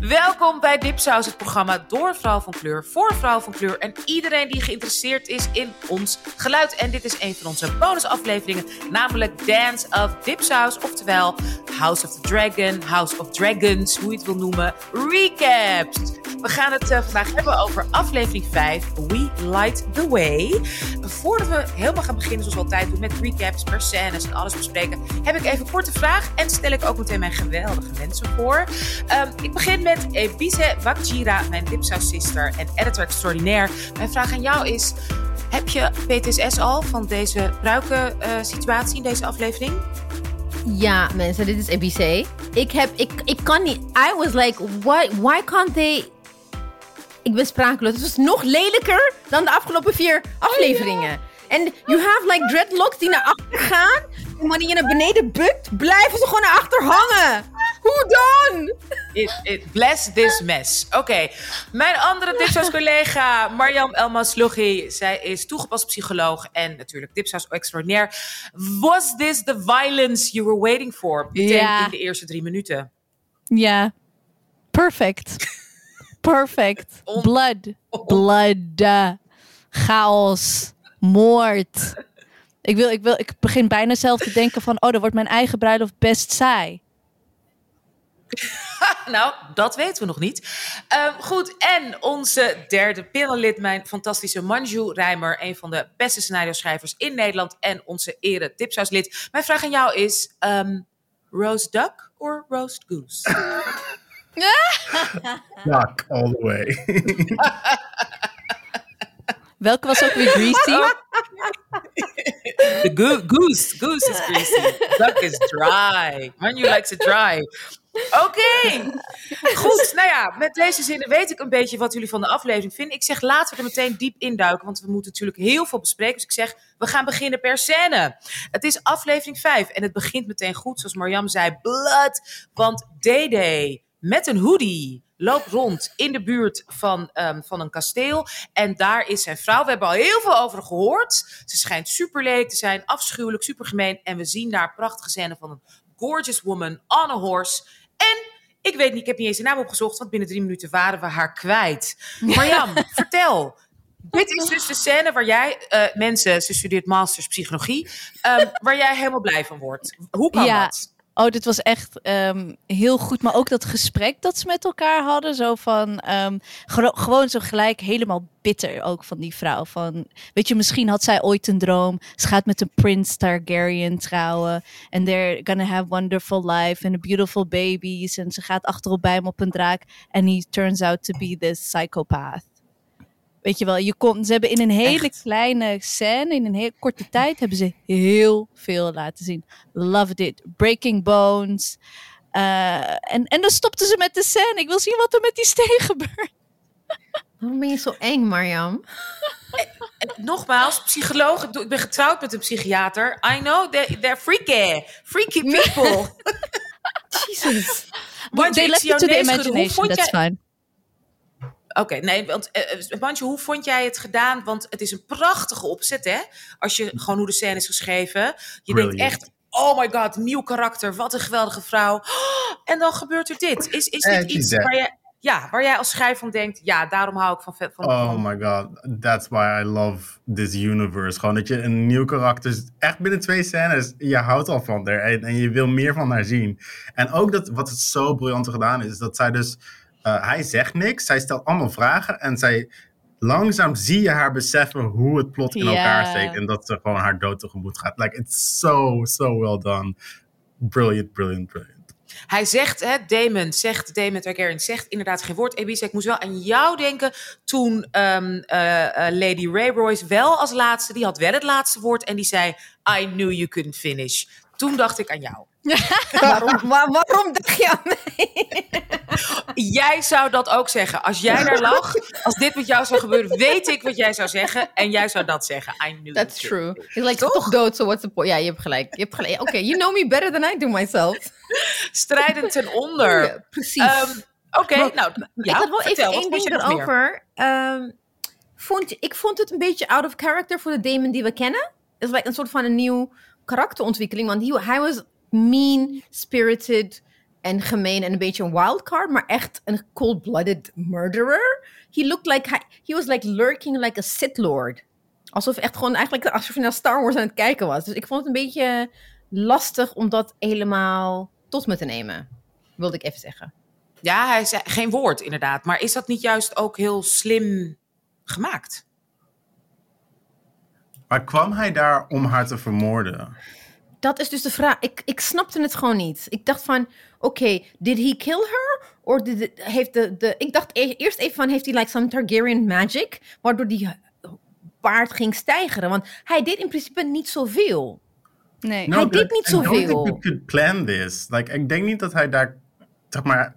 Welkom bij Dipsaus, het programma door vrouw van kleur, voor vrouw van kleur en iedereen die geïnteresseerd is in ons geluid. En dit is een van onze bonusafleveringen, namelijk Dance of Dipsaus, oftewel House of the Dragon, House of Dragons, hoe je het wil noemen, recaps. We gaan het uh, vandaag hebben over aflevering 5, We Light the Way. Voordat we helemaal gaan beginnen, zoals altijd doen, met recaps per scènes en alles bespreken, heb ik even een korte vraag en stel ik ook meteen mijn geweldige mensen voor. Um, ik begin met Ebise Wakjira, mijn Dipsaus sister en editor extraordinair. Mijn vraag aan jou is, heb je PTSS al van deze pruiken uh, situatie in deze aflevering? Ja, mensen, dit is ABC. Ik heb, ik, ik kan niet. I was like, why, why can't they. Ik ben sprakeloos. Het was nog lelijker dan de afgelopen vier afleveringen. En you have like dreadlocks die naar achter gaan. En wanneer je naar beneden bukt, blijven ze gewoon naar achter hangen. Hoe dan? It, it, bless this mess. Oké. Okay. Mijn andere Dipsaus collega, Mariam Elmaslougi. Zij is toegepast psycholoog en natuurlijk Dipsaus extraordinair. Was this the violence you were waiting for? Meteen in de eerste drie minuten. Ja. Perfect. Perfect. Blood. Blood. Chaos. Moord. Ik, wil, ik, wil, ik begin bijna zelf te denken van... oh, dan wordt mijn eigen bruiloft best saai. nou, dat weten we nog niet. Um, goed, en onze derde panellid, mijn fantastische Manju Rijmer, een van de beste scenario-schrijvers in Nederland en onze ere tipshuislid. Mijn vraag aan jou is: um, roast duck or roast goose? duck all the way. Welke was ook weer greasy? The go goose. Goose is greasy. Duck is dry. Manju likes it dry. Oké, okay. goed. Nou ja, met deze zinnen weet ik een beetje wat jullie van de aflevering vinden. Ik zeg laten we er meteen diep induiken, want we moeten natuurlijk heel veel bespreken. Dus ik zeg, we gaan beginnen per scène. Het is aflevering 5 en het begint meteen goed, zoals Marjam zei. Blood, want Dede met een hoodie loopt rond in de buurt van, um, van een kasteel. En daar is zijn vrouw. We hebben al heel veel over gehoord. Ze schijnt super lelijk te zijn, afschuwelijk, super gemeen. En we zien daar prachtige scène van een gorgeous woman on a horse. En ik weet niet, ik heb niet eens de naam opgezocht, want binnen drie minuten waren we haar kwijt. Marjam, vertel. Dit is dus de scène waar jij, uh, mensen, ze studeert masters psychologie, um, waar jij helemaal blij van wordt. Hoe kan ja. dat? Oh, dit was echt um, heel goed. Maar ook dat gesprek dat ze met elkaar hadden. Zo van, um, gewoon zo gelijk helemaal bitter ook van die vrouw. Van, weet je, misschien had zij ooit een droom. Ze gaat met een Prince Targaryen trouwen. En they're gonna have wonderful life and beautiful babies. En ze gaat achterop bij hem op een draak. En he turns out to be this psychopath. Weet je wel, je kon, ze hebben in een hele Echt? kleine scène, in een hele korte tijd, hebben ze heel veel laten zien. Loved it. Breaking Bones. Uh, en, en dan stopten ze met de scène. Ik wil zien wat er met die steen gebeurt. Waarom ben je zo eng, Marjam? Nogmaals, psycholoog. Ik ben getrouwd met een psychiater. I know, they're, they're freaky. Freaky people. Jesus. Want they left it to the imagination, that's fine. Oké, okay, nee, want uh, Mantje, hoe vond jij het gedaan? Want het is een prachtige opzet, hè? Als je gewoon hoe de scène is geschreven. Je Brilliant. denkt echt, oh my god, nieuw karakter, wat een geweldige vrouw. Oh, en dan gebeurt er dit. Is, is dit iets waar jij, ja, waar jij als schrijver van denkt, ja, daarom hou ik van... van oh van... my god, that's why I love this universe. Gewoon dat je een nieuw karakter, echt binnen twee scènes, je houdt al van haar en, en je wil meer van haar zien. En ook dat, wat het zo briljant gedaan is, dat zij dus uh, hij zegt niks, zij stelt allemaal vragen en zij langzaam zie je haar beseffen hoe het plot in yeah. elkaar steekt en dat ze gewoon haar dood tegemoet gaat. Like, it's so, so well done. Brilliant, brilliant, brilliant. Hij zegt, hè, Damon zegt, Damon Targaryen zegt inderdaad geen woord. Ebisa, ik moest wel aan jou denken toen um, uh, uh, Lady Ray Royce wel als laatste, die had wel het laatste woord en die zei, I knew you couldn't finish. Toen dacht ik aan jou. Waarom, waar, waarom dacht je aan mij? jij zou dat ook zeggen. Als jij daar lag, als dit met jou zou gebeuren, weet ik wat jij zou zeggen. En jij zou dat zeggen. I knew That's true. Je lijkt toch? toch dood, so what's the point? Ja, je hebt gelijk. Je hebt gelijk. Oké, okay, you know me better than I do myself. Strijdend ten onder. Ja, precies. Um, Oké, okay, nou, ja, ik had wel vertel, even één ding erover. Um, vond, ik vond het een beetje out of character voor de Damon die we kennen. Het is like een soort van een nieuw karakterontwikkeling. Want hij was mean-spirited en gemeen en een beetje een wildcard, maar echt een cold-blooded murderer. He looked like he, he was like lurking like a Sith Lord. Alsof echt gewoon eigenlijk alsof je naar Star Wars aan het kijken was. Dus ik vond het een beetje lastig om dat helemaal tot me te nemen. Wilde ik even zeggen. Ja, hij zei geen woord inderdaad. Maar is dat niet juist ook heel slim gemaakt? Maar kwam hij daar om haar te vermoorden? Dat is dus de vraag. Ik, ik snapte het gewoon niet. Ik dacht van, oké, did he kill her? Of did it- heeft de, de... Ik dacht e- eerst even van, heeft hij like some Targaryen magic? Waardoor die paard ging stijgeren. Want hij deed in principe niet zoveel. Nee. Hij deed niet I don't think zoveel. you could plan this. Like, ik denk niet dat hij daar, zeg maar,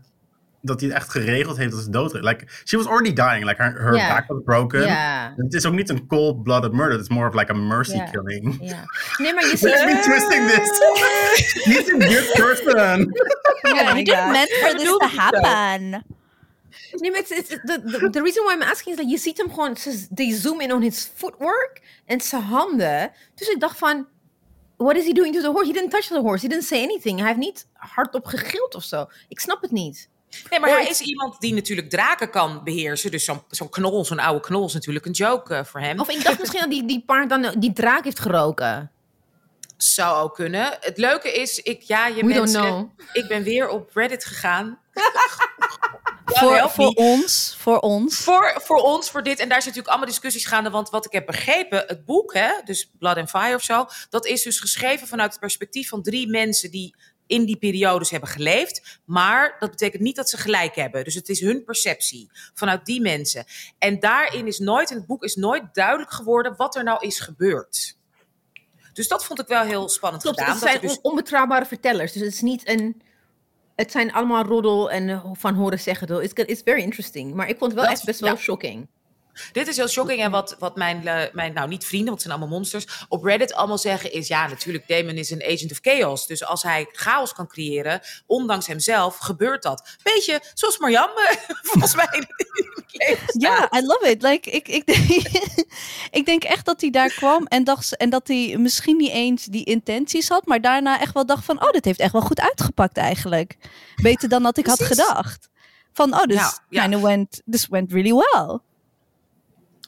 dat hij het echt geregeld heeft dat ze dood. Like, she was already dying. Like, her, her back was broken. Het is ook niet een cold-blooded murder. It's more of like a mercy killing. ja. Nee, maar je Let's ziet... be twisting this. He's a good person. Yeah, my didn't meant for this to happen. Nee, maar the reason why I'm asking is dat je ziet hem gewoon, ze, they zoom in on his footwork en zijn handen. Dus ik dacht van, what is he doing to the horse? He didn't touch the horse, he didn't say anything. Hij heeft niet hardop gegild of zo. Ik snap het niet. Nee, maar hij is iemand die natuurlijk draken kan beheersen. Dus zo'n zo'n knol, zo'n oude knol is natuurlijk een joke eh, voor hem. Of ik dacht misschien dat die, die paard dan die draak heeft geroken. Zou ook kunnen. Het leuke is, ik, ja, je We don't mensen, know. ik ben weer op Reddit gegaan. Voor, ons, voor ons. Voor, voor ons, voor dit. En daar zijn natuurlijk allemaal discussies gaande. Want wat ik heb begrepen, het boek, hè, dus Blood and Fire of zo. Dat is dus geschreven vanuit het perspectief van drie mensen die in die periodes hebben geleefd. Maar dat betekent niet dat ze gelijk hebben. Dus het is hun perceptie vanuit die mensen. En daarin is nooit, in het boek is nooit duidelijk geworden wat er nou is gebeurd. Dus dat vond ik wel heel spannend Klopt, gedaan. het zijn dus- on- onbetrouwbare vertellers. Dus het is niet een... Het zijn allemaal roddel en eh, van horen zeggen. It's, it's very interesting. Maar ik vond het wel Dat- echt best wel ja. shocking. Dit is heel shocking. En wat, wat mijn, eh, mijn, nou niet vrienden, want het zijn allemaal monsters, op Reddit allemaal zeggen is, ja natuurlijk, Damon is een agent of chaos. Dus als hij chaos kan creëren, ondanks hemzelf, gebeurt dat. Beetje zoals Marianne, volgens mij. Ja, I love it. Like, ik, ik, denk, ik denk echt dat hij daar kwam en, dacht, en dat hij misschien niet eens die intenties had, maar daarna echt wel dacht van, oh, dit heeft echt wel goed uitgepakt eigenlijk. Beter dan dat ik had gedacht. Van, oh, ja. of went, this went really well.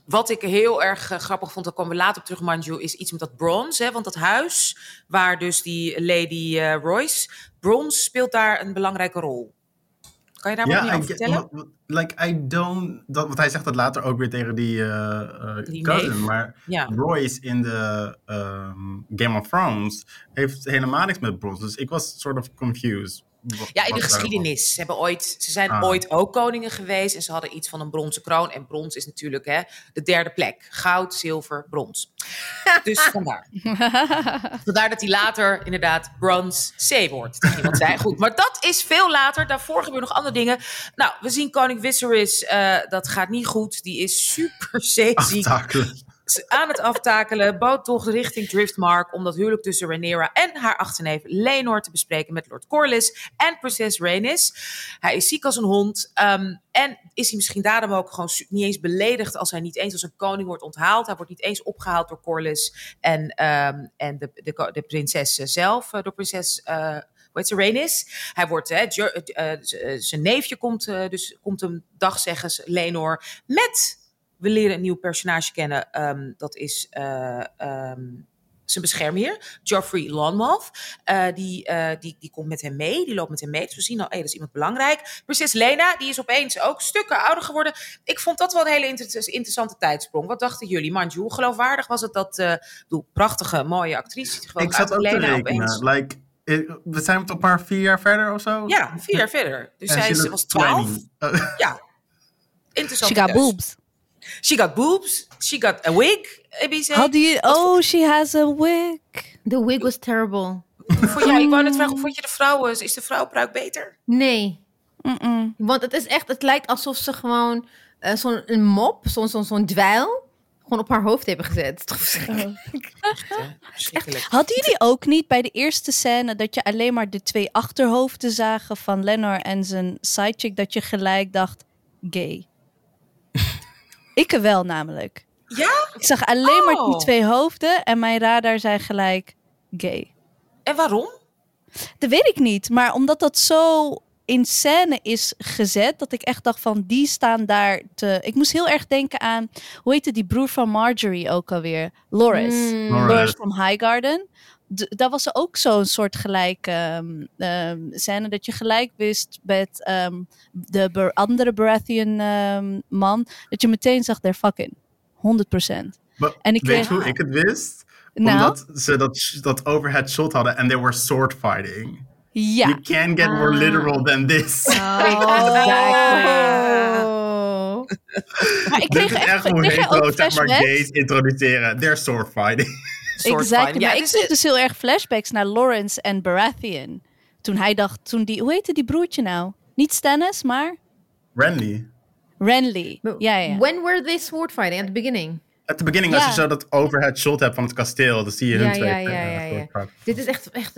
Wat ik heel erg eh, grappig vond, daar komen we later op terug, Manju, is iets met dat bronze. Hè? Want dat huis, waar dus die Lady eh, Royce, bronze speelt daar een belangrijke rol. Kan je daar wat meer over vertellen? what- like, I don't... Dat, want hij zegt dat later ook weer tegen die, eh, Die cousin. neef. Maar Ja. Royce in de ehm, Game of Thrones heeft helemaal niks met brons. Dus ik was sort of confused. Wat- Ja, in de geschiedenis. Ze, hebben ooit, ze zijn Ah. ooit ook koningen geweest en ze hadden iets van een bronzen kroon. En brons is natuurlijk hè, de derde plek. Goud, zilver, brons. Dus vandaar. Vandaar dat hij later inderdaad Bronze C wordt. iemand zei. Goed, maar dat is veel later. Daarvoor gebeuren nog andere dingen. Nou, we zien koning Viserys. eh, dat gaat niet goed. Die is super zeeziek. Aan het aftakelen. Boottocht richting Driftmark. Om dat huwelijk tussen Rhaenyra en haar achterneef Lenor te bespreken met Lord Corlys en prinses Rhaenys. Hij is ziek als een hond. ehm, en is hij misschien daarom ook gewoon niet eens beledigd als hij niet eens als een koning wordt onthaald. Hij wordt niet eens opgehaald door Corlys en, ehm, en de, de, de prinses zelf, eh, door prinses... eh, hoe heet Rhaenys. Hij wordt, hè, eh, eh, eh, zijn neefje komt, eh, dus komt hem dag zeggen, Lenor, met we leren een nieuw personage kennen. ehm, dat is eh, ehm, zijn beschermheer, Geoffrey Lonmouth. Eh, die, eh, die, die komt met hem mee, die loopt met hem mee. Dus we zien al, hé, dat is iemand belangrijk. Prinses Lena, die is opeens ook stukken ouder geworden. Ik vond dat wel een hele inter- interessante tijdsprong. Wat dachten jullie, Manju? Hoe geloofwaardig was het dat, eh bedoel, prachtige, mooie actrice, Ik zat ook te Lena rekenen. Like, we zijn toch maar vier jaar verder of zo? Ja, vier jaar verder. Dus En zij is, was twaalf. 20. Uh, Ja, interessant. She got boobs. She got boobs. She got a wig. ABC. Had die, oh, she has a wig. The wig was terrible. Vond jij, ik wou net vragen, vond je de vrouwen? Is de vrouwenpruik beter? Nee. Mm-mm. Want het is echt, het lijkt alsof ze gewoon eh, zo'n een mop, zo'n zo'n zo'n dweil, gewoon op haar hoofd hebben gezet. Verschrikkelijk. Hadden jullie ook niet bij de eerste scène dat je alleen maar de twee achterhoofden zagen van Lenor en zijn sidechick, dat je gelijk dacht, gay? Ik wel namelijk. Ja? Ik zag alleen maar die Oh. twee hoofden en mijn radar zei gelijk, gay. En waarom? Dat weet ik niet. Maar omdat dat zo in scène is gezet, dat ik echt dacht van die staan daar te. Ik moest heel erg denken aan hoe heette die broer van Marjorie ook alweer? Loris. Mm. Loris. Loris from Highgarden. D- daar was er ook zo'n soort gelijk ehm, ehm, scène dat je gelijk wist met ehm, de andere Baratheon ehm, man, dat je meteen zag, they're fucking. 100%. Maar En ik weet kreeg- hoe ik het wist? Nou, Omdat ze dat, dat overhead shot hadden en they were sword fighting. ja. You can't get more Ah. literal than this. Oh. Maar ik Dit kreeg is echt, echt ik hoe hetero, zeg maar, gays introduceren. They're sword fighting. Soort Exact. van. Ja, maar ik is- kreeg dus heel erg flashbacks naar Lawrence en Baratheon. Toen hij dacht, toen die, hoe heette die broertje nou? Niet Stannis, maar Renly. Renly. Ja, ja. When were they sword fighting? At the beginning? At the beginning, als je zo dat overhead shot hebt van het kasteel, dan zie je hun Ja, twee. ja, ja, ja, ja. sword fighten. Dit is echt, echt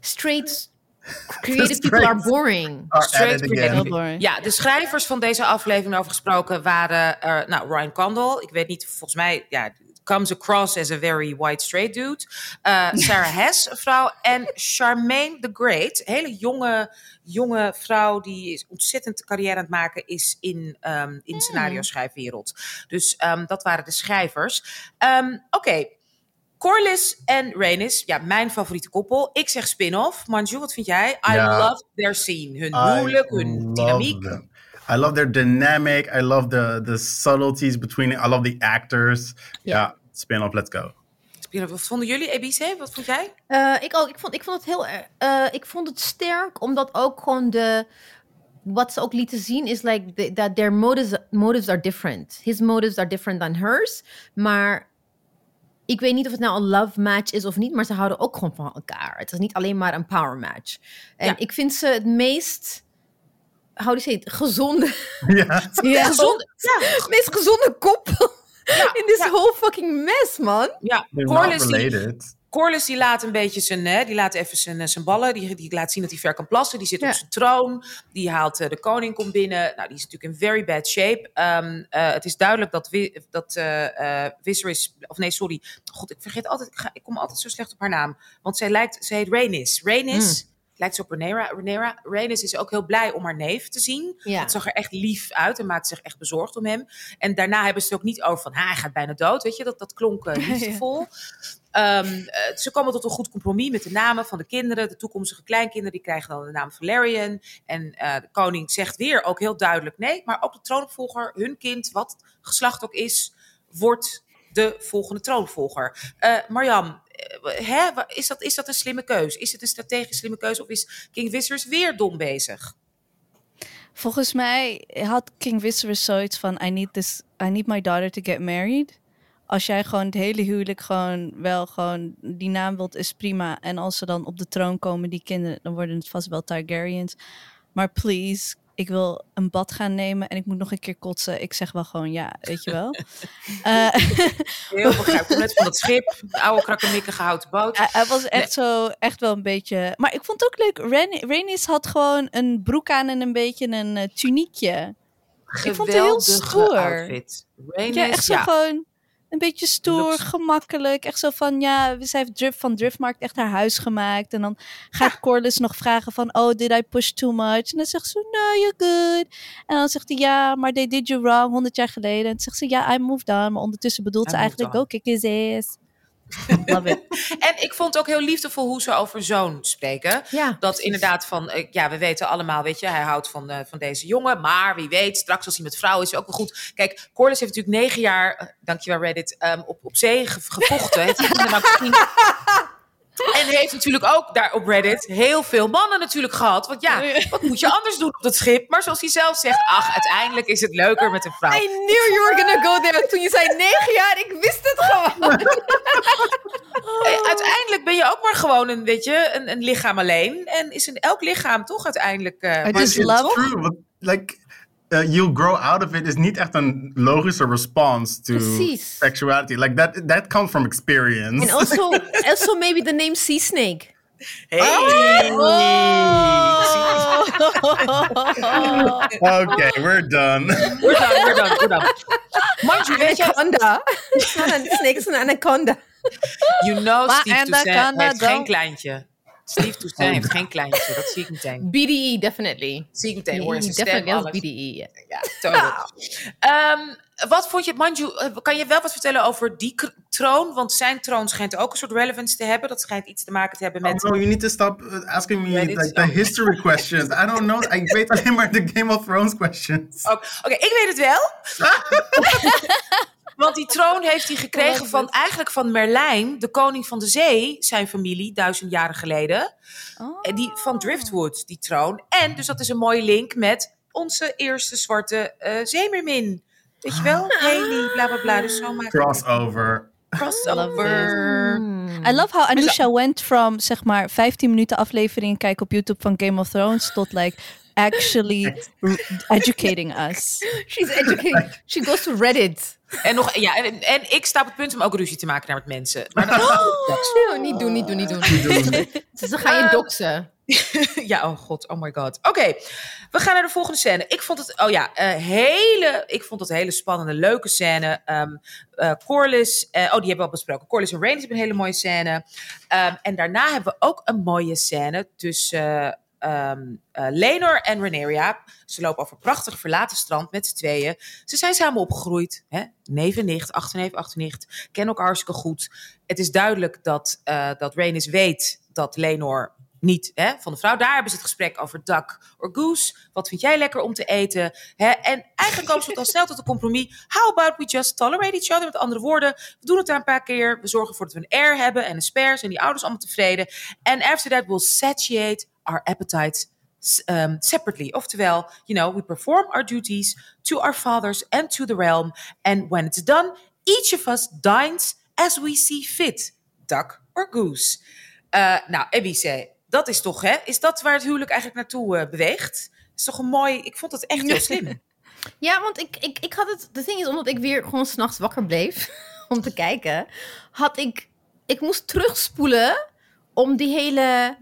straight. Creative people are boring. Are Straight creative. Ja, de schrijvers van deze aflevering over gesproken waren eh, nou, Ryan Condal. Ik weet niet, volgens mij, ja, comes across as a very white straight dude. Eh, Sarah Hess, een vrouw. En Charmaine the Great, hele jonge, jonge vrouw die is ontzettend carrière aan het maken is in, ehm in scenario schrijfwereld. Dus ehm, dat waren de schrijvers. Ehm, Oké. Corlys en Rhaenys, ja, mijn favoriete koppel. Ik zeg spin-off. Manju, wat vind jij? I Ja. love their scene. Hun huwelijk, hun dynamiek. them. I love their dynamic. I love the, the subtleties between it. I love the actors. Ja, spin-off, let's go. Spin-off. Wat vonden jullie, ABC? Wat vond jij? Eh, ik ook. Ik vond, ik vond het heel. erg- eh, ik vond het sterk, omdat ook gewoon de. Wat ze ook lieten zien is like the- that their motives, motives are different. His motives are different than hers. Maar ik weet niet of het nou een love match is of niet, maar ze houden ook gewoon van elkaar. Het is niet alleen maar een power match. En Ja. ik vind ze het meest. How do you say it? Gezonde. ja. Ja. Gezond. Ja, Het meest gezonde koppel. In this ja. whole fucking mess, man. ja. Corlys, die. Corlys die laat een beetje zijn, hè, die laat even zijn, eh, zijn ballen, die, die laat zien dat hij ver kan plassen. Die zit Ja. op zijn troon, die haalt eh, de koning komt binnen. Nou, die is natuurlijk in very bad shape. Ehm, eh, het is duidelijk dat, Wi- dat eh eh, Viserys, of nee, sorry, god, ik vergeet altijd, ik, ga, ik kom altijd zo slecht op haar naam, want zij lijkt, ze heet Rhaenys. Rhaenys. Lijkt ze op. Rhaenyra. Rhaenys is ook heel blij om haar neef te zien. Ja. Het zag er echt lief uit en maakte zich echt bezorgd om hem. En daarna hebben ze het ook niet over van, ha, hij gaat bijna dood. Weet je, dat, dat klonk eh, liefdevol. Ehm, eh, ze komen tot een goed compromis met de namen van de kinderen. De toekomstige kleinkinderen die krijgen dan de naam Valerian. En eh, de koning zegt weer ook heel duidelijk nee. Maar ook de troonopvolger, hun kind, wat geslacht ook is, wordt de volgende troonopvolger. Marjam, eh, hè, is, dat, is dat een slimme keus? Is het een strategisch slimme keus of is King Viserys weer dom bezig? Volgens mij had King Viserys zoiets van: I need this, I need my daughter to get married. Als jij gewoon het hele huwelijk gewoon wel gewoon die naam wilt, is prima. En als ze dan op de troon komen, die kinderen, dan worden het vast wel Targaryens. Maar please, ik wil een bad gaan nemen en ik moet nog een keer kotsen. Ik zeg wel gewoon ja, weet je wel. Eh, Heel begrijpelijk. Net van dat schip, de oude krakkemikkige houten boot. hij, hij was echt zo, echt wel een beetje. Maar ik vond het ook leuk. Ren, Rhaenys had gewoon een broek aan en een beetje een eh, tuniekje. Ik vond het heel Geweldige stoer. outfit. Ja, echt zo ja. gewoon een beetje stoer, Looks- gemakkelijk. Echt zo van, ja, zij heeft Drift van Driftmarkt echt haar huis gemaakt. En dan gaat Corlys nog vragen van, oh, did I push too much? En dan zegt ze, no, you're good. En dan zegt hij, ja, maar they did you wrong, 100 jaar geleden. En dan zegt ze, ja, I moved on. Maar ondertussen bedoelt I ze eigenlijk, on. go kick his ass. Love it. En ik vond het ook heel liefdevol hoe ze over zoon spreken. Ja, Dat precies. inderdaad van, eh, ja, we weten allemaal, weet je, hij houdt van, eh, van deze jongen. Maar wie weet, straks als hij met vrouw is, is ook wel goed. Kijk, Corlys heeft natuurlijk negen jaar, eh, dankjewel Reddit, ehm, op, op zee ge- gevochten. kinderen maar gezien. En heeft natuurlijk ook daar op Reddit heel veel mannen natuurlijk gehad. Want ja, wat moet je anders doen op dat schip? Maar zoals hij zelf zegt, ach, uiteindelijk is het leuker met een vrouw. I knew you were gonna go there. Toen je zei negen jaar, ik wist het gewoon. Eh, uiteindelijk ben je ook maar gewoon een, weet je, een, een lichaam alleen. En is een, elk lichaam toch uiteindelijk... eh, I Maar just it's love- true, want, like, uh, you'll grow out of it is niet echt een logische response to Precies. sexuality. Like that, that comes from experience. And also, also maybe the name Sea Snake. Hey! okay, we're done. We're done, we're done, we're done. Mind you, Anaconda. It's not a snake, it's an anaconda. you know Maar Steve Toussaint anaconda heeft geen kleintje. Steve Toussaint heeft geen kleintje, dat zie ik meteen. BDE, definitely. zie ik meteen, hoor je zijn definitely alles. BDE. ja. Ja, total. Ehm, wat vond je, Manju, eh, kan je wel wat vertellen over die troon? Want zijn troon schijnt ook een soort relevance te hebben. Dat schijnt iets te maken te hebben met... Oh, no, you need to stop uh, asking me like, the history questions. I don't know. Ik weet alleen maar de Game of Thrones questions. Oh, Oké, ik weet het wel. Want die troon heeft hij gekregen van eigenlijk van Merlijn, de koning van de zee, zijn familie, duizend jaren geleden. Oh. En die van Driftwood, die troon. En dus dat is een mooie link met onze eerste zwarte eh zeemermin. Weet je wel? Haley, bla bla bla. Dus zo Crossover. crossover. Hmm. I love how Anusha went from zeg maar 15 minuten aflevering kijken op YouTube van Game of Thrones tot like actually educating us. She's educating. She goes to Reddit. En, nog, ja, en, en ik sta op het punt om ook ruzie te maken naar met mensen. Maar dat, No, niet doen, niet doen, niet doen. Dus dan ga je Ehm, doxen. ja, oh god, oh my god. Oké, we gaan naar de volgende scène. Ik vond het, oh ja, eh, hele, ik vond het een hele spannende, leuke scène. Ehm eh, Corlys, eh, oh die hebben we al besproken. Corlys en Rhaenys hebben een hele mooie scène. Ehm, en daarna hebben we ook een mooie scène tussen ehm eh, Lenor en Rhaenyra. Ze lopen over een prachtig verlaten strand met z'n tweeën. Ze zijn samen opgegroeid. Hè? Neef en nicht, achterneef, achternicht. Kennen elkaar hartstikke goed. Het is duidelijk dat, eh dat Rhaenys weet dat Lenor niet hè, van de vrouw. Daar hebben ze het gesprek over duck or goose. Wat vind jij lekker om te eten? Hè? En eigenlijk komen ze dan snel tot een compromis. How about we just tolerate each other? Met andere woorden, we doen het daar een paar keer. We zorgen ervoor dat we een heir hebben en een spares en die ouders allemaal tevreden. En after that we'll satiate our appetites um, separately. Oftewel, you know, we perform our duties to our fathers and to the realm. And when it's done, each of us dines as we see fit. Duck or goose. Eh, nou, Ebice, dat is toch, hè? Is dat waar het huwelijk eigenlijk naartoe eh, beweegt? is toch een mooi... Ik vond het echt heel slim. Ja, want ik, ik, ik had het. De ding is, omdat ik weer gewoon s'nachts wakker bleef om te kijken, had ik. Ik moest terugspoelen om die hele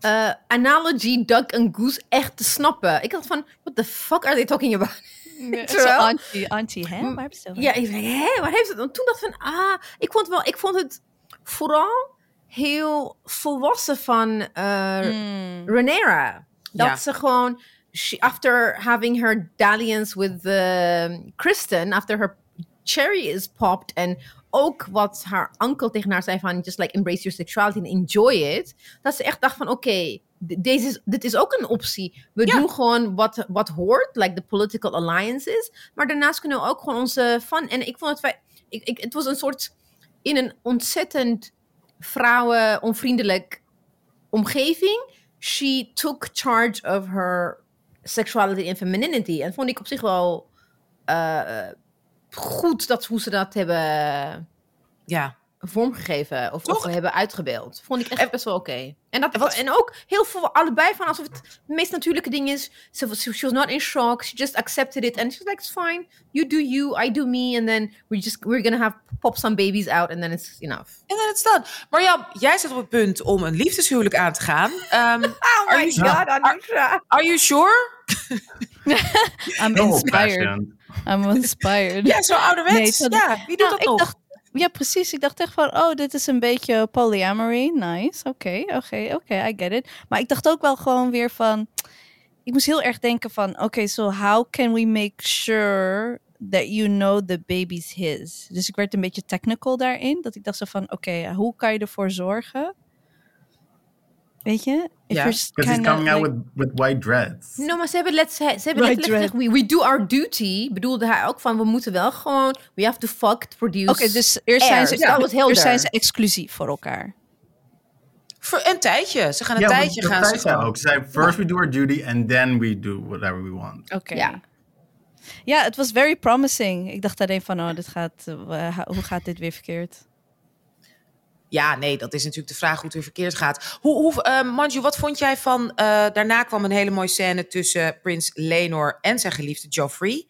eh, analogy duck and goose echt te snappen. Ik had van, what the fuck are they talking about? Zo Terwijl- auntie, auntie, hè? Waar? Ja, ik dacht, hè, waar heeft het? En toen dacht ik van, ah, ik vond wel, ik vond het vooral heel volwassen van eh Mm. Rhaenyra. Dat ze gewoon, she, after having her dalliance with uh, Kristen, after her cherry is popped, en ook wat haar uncle tegen haar zei van, just like embrace your sexuality and enjoy it, dat ze echt dacht van, oké, deze is, dit is ook een optie. We Ja. doen gewoon wat, wat hoort, like the political alliances, maar daarnaast kunnen we ook gewoon onze fun, en ik vond het, ik, ik, het was een soort, in een ontzettend vrouwen-onvriendelijk omgeving, she took charge of her sexuality and femininity. En vond ik op zich wel eh, goed dat hoe ze dat hebben Ja. Vormgegeven of, of hebben uitgebeeld. Vond ik echt En- best wel oké. En, dat, En wat- en ook heel veel allebei van alsof het het meest natuurlijke ding is. She was, she was not in shock. She just accepted it and she's like, it's fine. You do you, I do me, and then we just we're gonna have pop some babies out and then it's enough. En dan het staan. Marjam, jij zit op het punt om een liefdeshuwelijk aan te gaan. Ehm, Oh my God, Anusha. are you sure? I'm inspired. I'm inspired. Ja, zo ouderwets. Nee, dat- ja, wie doet Nou, dat ik nog? dacht- Ja, precies. Ik dacht echt van, oh, dit is een beetje polyamory. Nice. Oké, oké, oké, I get it. Maar ik dacht ook wel gewoon weer van... Ik moest heel erg denken van, oké, so how can we make sure that you know the baby's his? Dus ik werd een beetje technical daarin. Dat ik dacht zo van, oké, hoe kan je ervoor zorgen? Weet je? If Ja. s- Because he's coming out like- with, with white dreads. No, maar ze hebben, let, ze, ze hebben letterlijk gezegd, we, we do our duty. Bedoelde hij ook van, we moeten wel gewoon, we have to fuck to produce. Oké, dus eerst zijn, ze. Dat was eerst zijn ze exclusief voor elkaar. Voor een tijdje. Ze gaan een Ja, tijdje dat gaan zei ze zij gewoon. ook. Ze zei, first we do our duty and then we do whatever we want. Oké. Ja. Ja, het was very promising. Ik dacht alleen van, oh, dit gaat, eh, hoe gaat dit weer verkeerd? Ja, nee, dat is natuurlijk de vraag hoe het weer verkeerd gaat. Hoe, hoe, eh, Manju, wat vond jij van... eh, daarna kwam een hele mooie scène tussen prins Lenor en zijn geliefde Joffrey.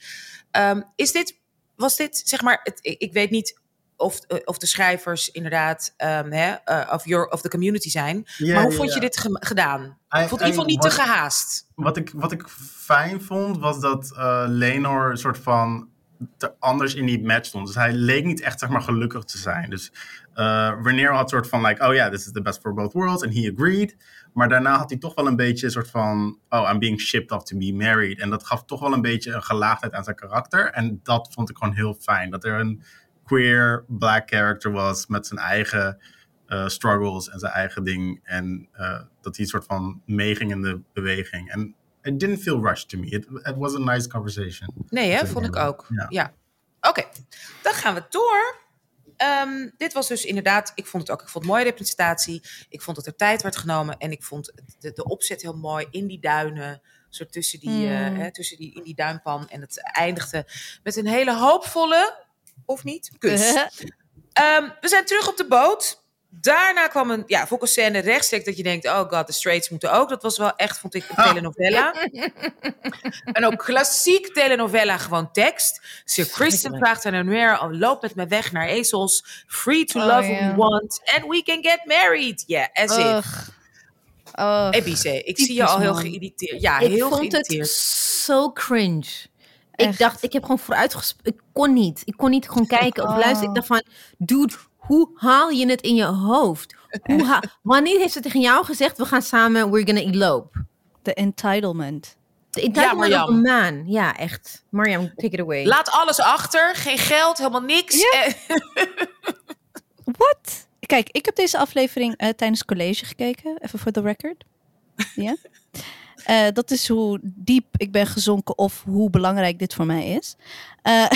Ehm, is dit, was dit, zeg maar... Het, ik, weet niet of, eh, of de schrijvers inderdaad ehm, hè, eh, of, your, of the community zijn. Maar hoe vond je dit ge- gedaan? I- Ik vond in ieder geval niet te gehaast. Wat ik, wat ik fijn vond, was dat eh Lenor een soort van te anders in die match stond. Dus hij leek niet echt zeg maar, gelukkig te zijn. Dus uh, had soort van like, oh yeah, this is the best for both worlds. And he agreed. Maar daarna had hij toch wel een beetje een soort van, oh, I'm being shipped off to be married. En dat gaf toch wel een beetje een gelaagdheid aan zijn karakter. En dat vond ik gewoon heel fijn. Dat er een queer black character was met zijn eigen uh, struggles en zijn eigen ding. En uh, dat hij een soort van meeging in de beweging. En it didn't feel rushed to me. It, it was a nice conversation. Nee, hè? vond ik ook. Ja. ja. Oké, okay. dan gaan we door. Um, dit was dus inderdaad, ik vond het ook, ik vond het mooie representatie. Ik vond dat er tijd werd genomen en ik vond de, de opzet heel mooi in die duinen. Zo tussen die, mm. uh, hè, tussen die, in die duinpan. En het eindigde met een hele hoopvolle, of niet, kus. um, we zijn terug op de boot. Daarna kwam een ja, scène rechtstreeks dat je denkt... oh god, de straights moeten ook. Dat was wel echt, vond ik, een telenovela. en ook klassiek telenovela, gewoon tekst. Sir Kristen vraagt aan Rhaenyra... al loop met me weg naar ezels. Free to love oh, yeah. we want. And we can get married. Yeah, as Ugh. if. Oh, Ebice, ik zie je al heel geïrriteerd. Ja, ik heel vond geïrriteerd. het zo cringe. Echt? Ik dacht, ik heb gewoon vooruitgesproken. Ik kon niet. Ik kon niet gewoon kijken of luisteren. Ik dacht van, dude, hoe haal je het in je hoofd? Hoe Wanneer heeft ze tegen jou gezegd, we gaan samen, we're gonna elope? De entitlement. De entitlement ja, of a man. Ja, echt. Mariam, take it away. Laat alles achter. Geen geld, helemaal niks. Ja. Wat? Kijk, ik heb deze aflevering uh, tijdens college gekeken. Even voor the record. Ja. Uh, dat is hoe diep ik ben gezonken of hoe belangrijk dit voor mij is. Uh,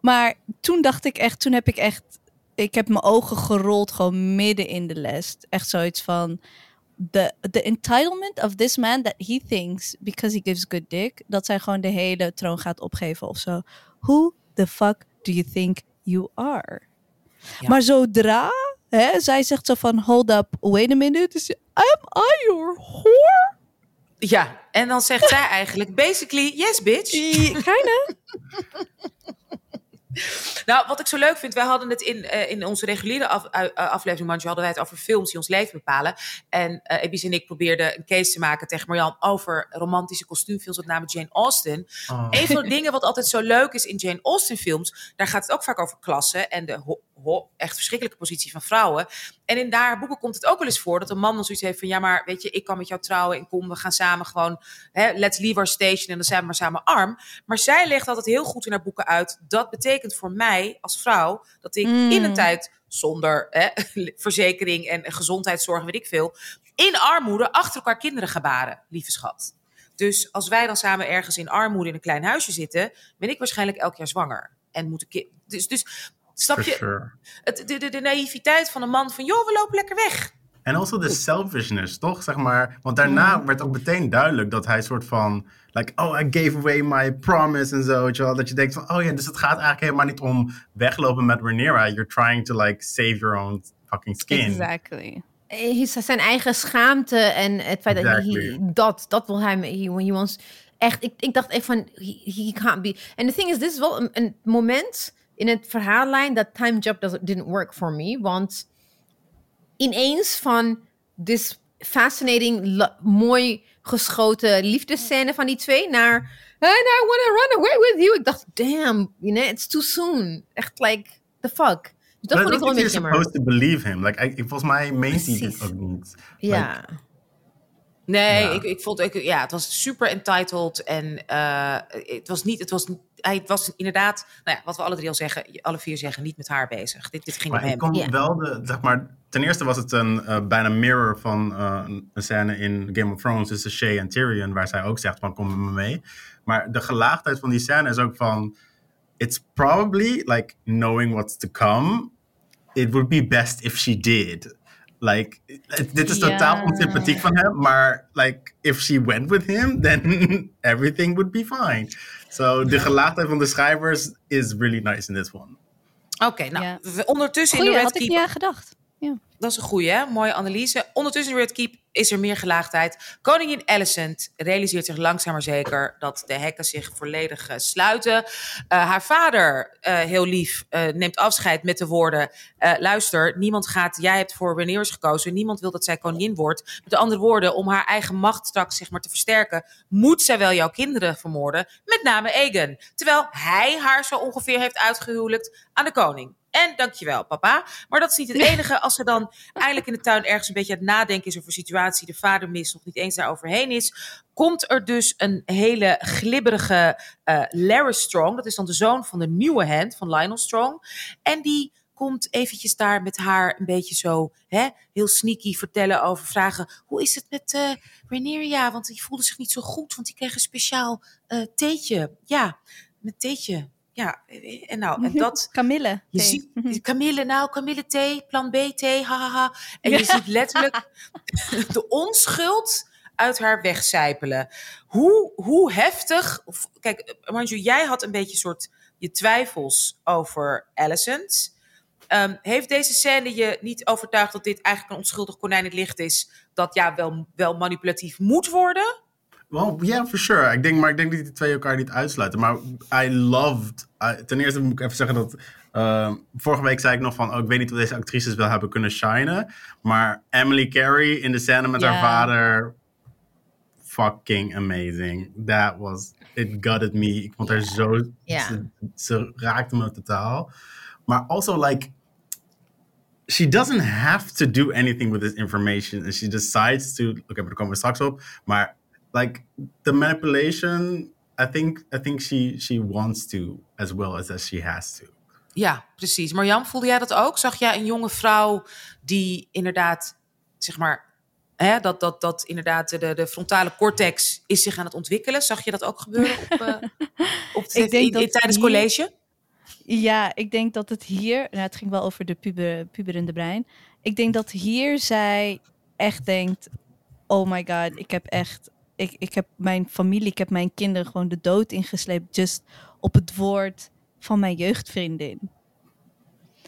Maar toen dacht ik echt, toen heb ik echt, ik heb mijn ogen gerold gewoon midden in de les. Echt zoiets van, the, the entitlement of this man that he thinks, because he gives good dick, dat zij gewoon de hele troon gaat opgeven of zo. Who the fuck do you think you are? Ja. Maar zodra hè, zij zegt zo van, hold up, wait a minute, am I your whore? Ja, en dan zegt zij eigenlijk, basically, yes bitch. Kinda. Nou, wat ik zo leuk vind, wij hadden het in, uh, in onze reguliere af, uh, aflevering, Manju, hadden wij het over films die ons leven bepalen. En uh, Ebis en ik probeerden een case te maken tegen Marjan over romantische kostuumfilms, met name Jane Austen. Oh. Een van de dingen wat altijd zo leuk is in Jane Austen films, daar gaat het ook vaak over klassen en de echt verschrikkelijke positie van vrouwen. En in daar boeken komt het ook wel eens voor dat een man dan zoiets heeft van ja, maar weet je, ik kan met jou trouwen en kom, we gaan samen gewoon, hè, let's leave our station en dan zijn we maar samen arm. Maar zij legt altijd heel goed in haar boeken uit, dat betekent voor mij als vrouw dat ik mm. in een tijd zonder hè, verzekering en gezondheidszorg, weet ik veel, in armoede achter elkaar kinderen ga baren, lieve schat. Dus als wij dan samen ergens in armoede in een klein huisje zitten, ben ik waarschijnlijk elk jaar zwanger. En moet ik. Dus, dus Snap je? Sure. Het, de, de, de, naïviteit van een man van, joh, we lopen lekker weg. En also de selfishness, toch? Zeg maar, want daarna mm. werd ook meteen duidelijk dat hij soort van, like, oh, I gave away my promise en zo, wel. Dat je denkt van, oh ja, dus het gaat eigenlijk helemaal niet om weglopen met Rhaenyra. You're trying to, like, save your own fucking skin. Exactly. Zijn eigen schaamte en het feit exactly. dat hij, dat, dat wil hij, he, he wants, echt, ik, ik dacht echt van, he, he can't be. En the thing is, dit is wel een, een moment in het verhaallijn dat time job doesn't, didn't work for me. Want ineens van this fascinating, mooi geschoten liefdescène van die twee naar and I want to run away with you. Ik dacht, damn, you know, it's too soon. Echt like, the fuck. Dus dat vond ik wel een beetje jammer. supposed to believe him. Like, I, volgens mij meent hij dit ook niet. Ja. Nee, ja. ik, ik vond ik, ja, het was super entitled en uh, het was niet, het was, hij was inderdaad, nou ja, wat we alle drie al zeggen, alle vier zeggen, niet met haar bezig. Dit, dit ging maar om hem. Kon ja. wel de, zeg maar, ten eerste was het een uh, bijna mirror van uh, een scène in Game of Thrones tussen Shay en Tyrion, waar zij ook zegt van kom met me mee. Maar de gelaagdheid van die scène is ook van, it's probably like knowing what's to come. It would be best if she did. Like, dit is totaal yeah. onsympathiek van hem, maar like, if she went with him, then everything would be fine. So, de gelaagdheid van de schrijvers is really nice in this one. Oké, okay, nou, yeah. ondertussen Goeie, in de Red had Keep... ik niet aan gedacht. Ja. dat is een goeie, hè? Mooie analyse. Ondertussen weer het keep is er meer gelaagdheid. Koningin Alicent realiseert zich langzaam maar zeker dat de hekken zich volledig eh, sluiten. Eh, haar vader, eh, heel lief, neemt afscheid met de woorden: luister, niemand gaat. Jij hebt voor Rhaenyra's gekozen. Niemand wil dat zij koningin wordt. Met andere woorden, om haar eigen macht straks zeg maar te versterken, moet zij wel jouw kinderen vermoorden. Met name Aegon. Terwijl hij haar zo ongeveer heeft uitgehuwelijkt aan de koning. En dankjewel, papa. Maar dat is niet het enige. Als ze dan eindelijk in de tuin ergens een beetje aan het nadenken is over een de vader mist, nog niet eens daar overheen is, komt er dus een hele glibberige eh Larry Strong. Dat is dan de zoon van de nieuwe hand van Lionel Strong. En die komt eventjes daar met haar een beetje zo hè, heel sneaky vertellen over vragen. Hoe is het met eh Rhaenyra? Want die voelde zich niet zo goed, want die kreeg een speciaal eh theetje. Ja, met theetje. Ja, en nou, en dat... Camille. Je ziet Camille, nou, Camille thee, plan B thee, hahaha. En je ziet letterlijk de onschuld uit haar wegcijpelen. Hoe, hoe heftig. Kijk, Manju, jij had een beetje soort je twijfels over Alicent. Ehm, heeft deze scène je niet overtuigd dat dit eigenlijk een onschuldig konijn in het licht is? Dat ja, wel, wel manipulatief moet worden? Well, yeah, for sure. Ik denk, maar ik denk dat die twee elkaar niet uitsluiten. Maar I loved... I- ten eerste moet ik even zeggen dat... ehm, vorige week zei ik nog van... Oh, ik weet niet of deze actrices wel hebben kunnen shinen. Maar Emily Carey in de scène met haar vader... Fucking amazing. That was... It gutted me. Ik vond haar zo... Ze, ze raakte me totaal. Maar also like... She doesn't have to do anything with this information. And she decides to... Oké, maar daar komen we straks op. Maar like the manipulation i think i think she she wants to as well as as she has to Ja, precies. Marjam, voelde jij dat ook? Zag jij een jonge vrouw die inderdaad, zeg maar, hè, dat, dat, dat inderdaad de, de frontale cortex is zich aan het ontwikkelen? Zag je dat ook gebeuren op, eh, op de, Ik denk in- in- dat tijdens hier- college? Ja, ik denk dat het hier, nou, het ging wel over de puber, puberende brein. Ik denk dat hier zij echt denkt: Oh my god, ik heb echt, ik, ik heb mijn familie, ik heb mijn kinderen gewoon de dood ingesleept, just op het woord van mijn jeugdvriendin.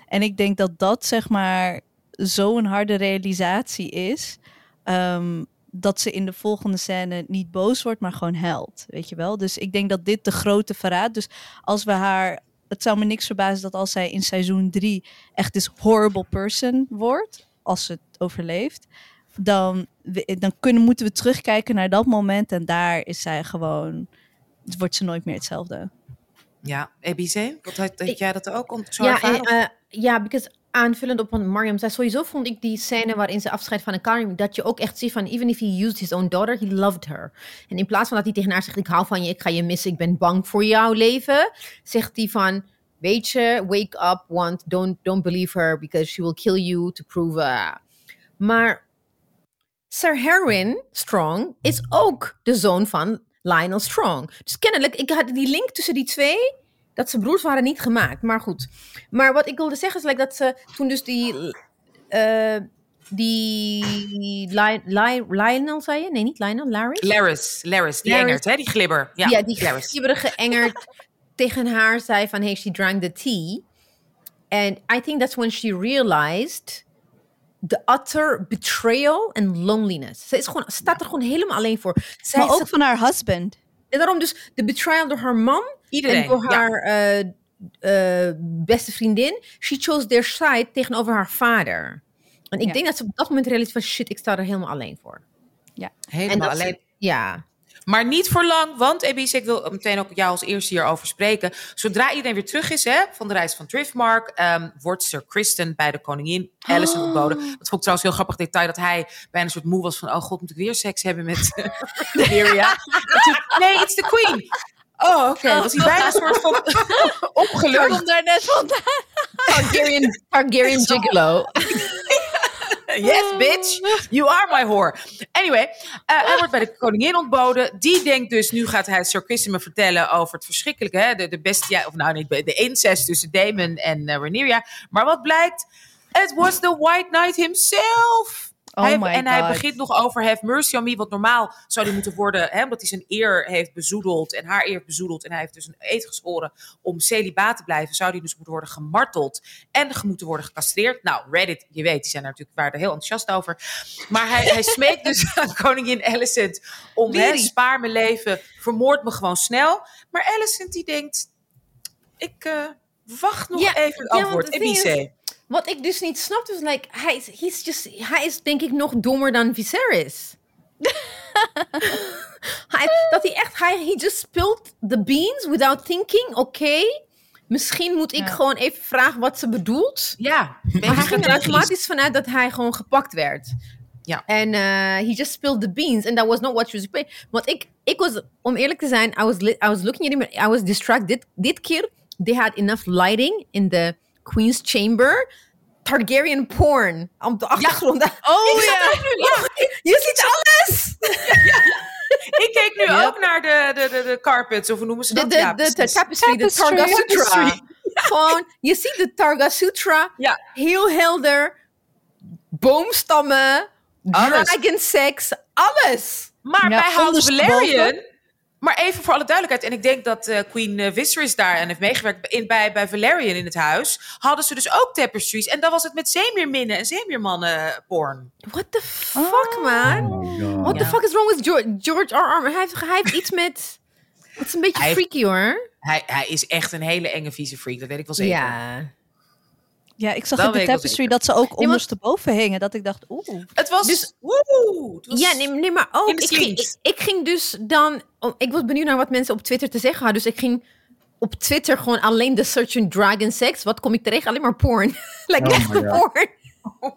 En ik denk dat dat zeg maar zo'n harde realisatie is. ehm, dat ze in de volgende scène niet boos wordt, maar gewoon huilt. Weet je wel? Dus ik denk dat dit de grote verraad. Dus als we haar. Het zou me niks verbazen dat als zij in seizoen 3 echt this horrible person wordt, als ze het overleeft, dan, we- dan kunnen, moeten we terugkijken naar dat moment en daar is zij gewoon, wordt ze nooit meer hetzelfde. Ja, EBC, wat had, had Ik- jij dat ook om zo Ja, eh, ja, because aanvullend op wat Mariam zei, sowieso vond ik die scène waarin ze afscheid van elkaar, dat je ook echt ziet van, even if he used his own daughter, he loved her. En in plaats van dat hij tegen haar zegt, ik hou van je, ik ga je missen, ik ben bang voor jouw leven, zegt hij van, weet je, wake up, want don't, don't believe her, because she will kill you to prove... uh." Maar Sir Harwin Strong is ook de zoon van Lionel Strong. Dus kennelijk, ik had die link tussen die twee, dat ze broers waren niet gemaakt. Maar goed. Maar wat ik wilde zeggen is like, dat ze toen dus die... eh, die Li- Li- Lionel, zei je? Nee, niet Lionel, Larry? Laris, Laris, die Laris. engert, hè? Die glibber. Ja, Ja, die Laris. glibberige engert tegen haar zei van... Hey, she drank the tea. And I think that's when she realized... The utter betrayal and loneliness. Ze is gewoon, staat er gewoon helemaal alleen voor. Zij Maar ook van haar husband. en daarom dus de betrayal door haar man Iedereen. en door ja. haar eh, eh, beste vriendin. She chose their side tegenover haar vader. En ik Ja. denk dat ze op dat moment realiseert van shit, ik sta er helemaal alleen voor. Helemaal dat ze- alleen. Ja. Maar niet voor lang, want EBC, ik wil meteen ook jou als eerste hierover spreken. Zodra iedereen weer terug is hè, van de reis van Driftmark, ehm, wordt Sir Kristen bij de koningin Alicent Oh. ontboden. Dat vond ik trouwens een heel grappig detail, dat hij bijna een soort moe was van, oh god, moet ik weer seks hebben met Lyria? nee, it's the queen. Oh, oké. Was hij bijna een soort van opgelucht. daar net vandaan. Targaryen, Targaryen Gigolo. Yes, bitch. You are my whore. Anyway, eh, hij wordt bij de koningin ontboden. Die denkt dus, nu gaat hij Sir Kristen me vertellen over het verschrikkelijke, hè, de, de beste, of nou niet, de incest tussen Damon en uh. Maar wat blijkt? Het was the White Knight himself. Oh hij, my en hij begint nog over have mercy on me, wat normaal zou hij moeten worden, hè, omdat hij zijn eer heeft bezoedeld en haar eer heeft bezoedeld. En hij heeft dus een eed geschoren om celibaat te blijven, zou hij dus moeten worden gemarteld en moeten worden gecastreerd. Nou, Reddit, je weet, die zijn er natuurlijk waren er heel enthousiast over. Maar hij, hij smeekt dus aan koningin Alicent om, hè, spaar mijn leven, vermoord me gewoon snel. Maar Alicent die denkt, ik eh, wacht nog Ja, even het ja, antwoord. Ebice. Wat ik dus niet snapte, was like, hij is, he's just, hij is denk ik nog dommer dan Viserys. hij, dat hij echt, hij he just spilled the beans without thinking. Oké, misschien moet ik Ja. gewoon even vragen wat ze bedoelt. Ja, Maar hij ging er automatisch vanuit dat hij gewoon gepakt werd. Ja. En eh, he just spilled the beans. And that was not what she was playing. Want ik, ik was, om eerlijk te zijn, I was, I was looking at him. I was distracted. Dit, dit keer, they had enough lighting in the Queen's Chamber. Targaryen porn op de achtergrond. Oh Ik ja. nu- oh, je ziet alles! Ik keek nu Yep. ook naar de, de, de, de carpets, of hoe noemen ze De, dat? de, ja, de, de tapestry, de. Targa Sutra. Gewoon, je ziet de Targa Sutra. Ja. Heel helder. Boomstammen. Alles. Dragon sex. Alles. Maar Ja, bij House. Valerian... Maar even voor alle duidelijkheid. En ik denk dat eh, Queen eh, Viserys daar en heeft meegewerkt in, bij, bij Valerian in het huis. Hadden ze dus ook tapestries. En dan was het met zeemeerminnen en zeemeermannen porn. What the fuck, man? Oh my god. What the fuck is wrong with George, George R. R. Martin? Hij heeft, hij heeft iets met... Het is een beetje Hij heeft- freaky, hoor. Hij, hij is echt een hele enge vieze freak. Dat weet ik wel zeker. Ja. Ja, ik zag Dat in de tapestry dat ze ook ondersteboven hingen. Dat ik dacht, oeh. Het was... Dus- woe, het was Ja, nee, nee, maar ook... Ik ging, ik, ik ging dus dan... oh, ik was benieuwd naar wat mensen op Twitter te zeggen hadden. Dus ik ging op Twitter gewoon alleen de search in dragon sex. Wat kom ik terecht? Alleen maar porn. like, Oh echt porn.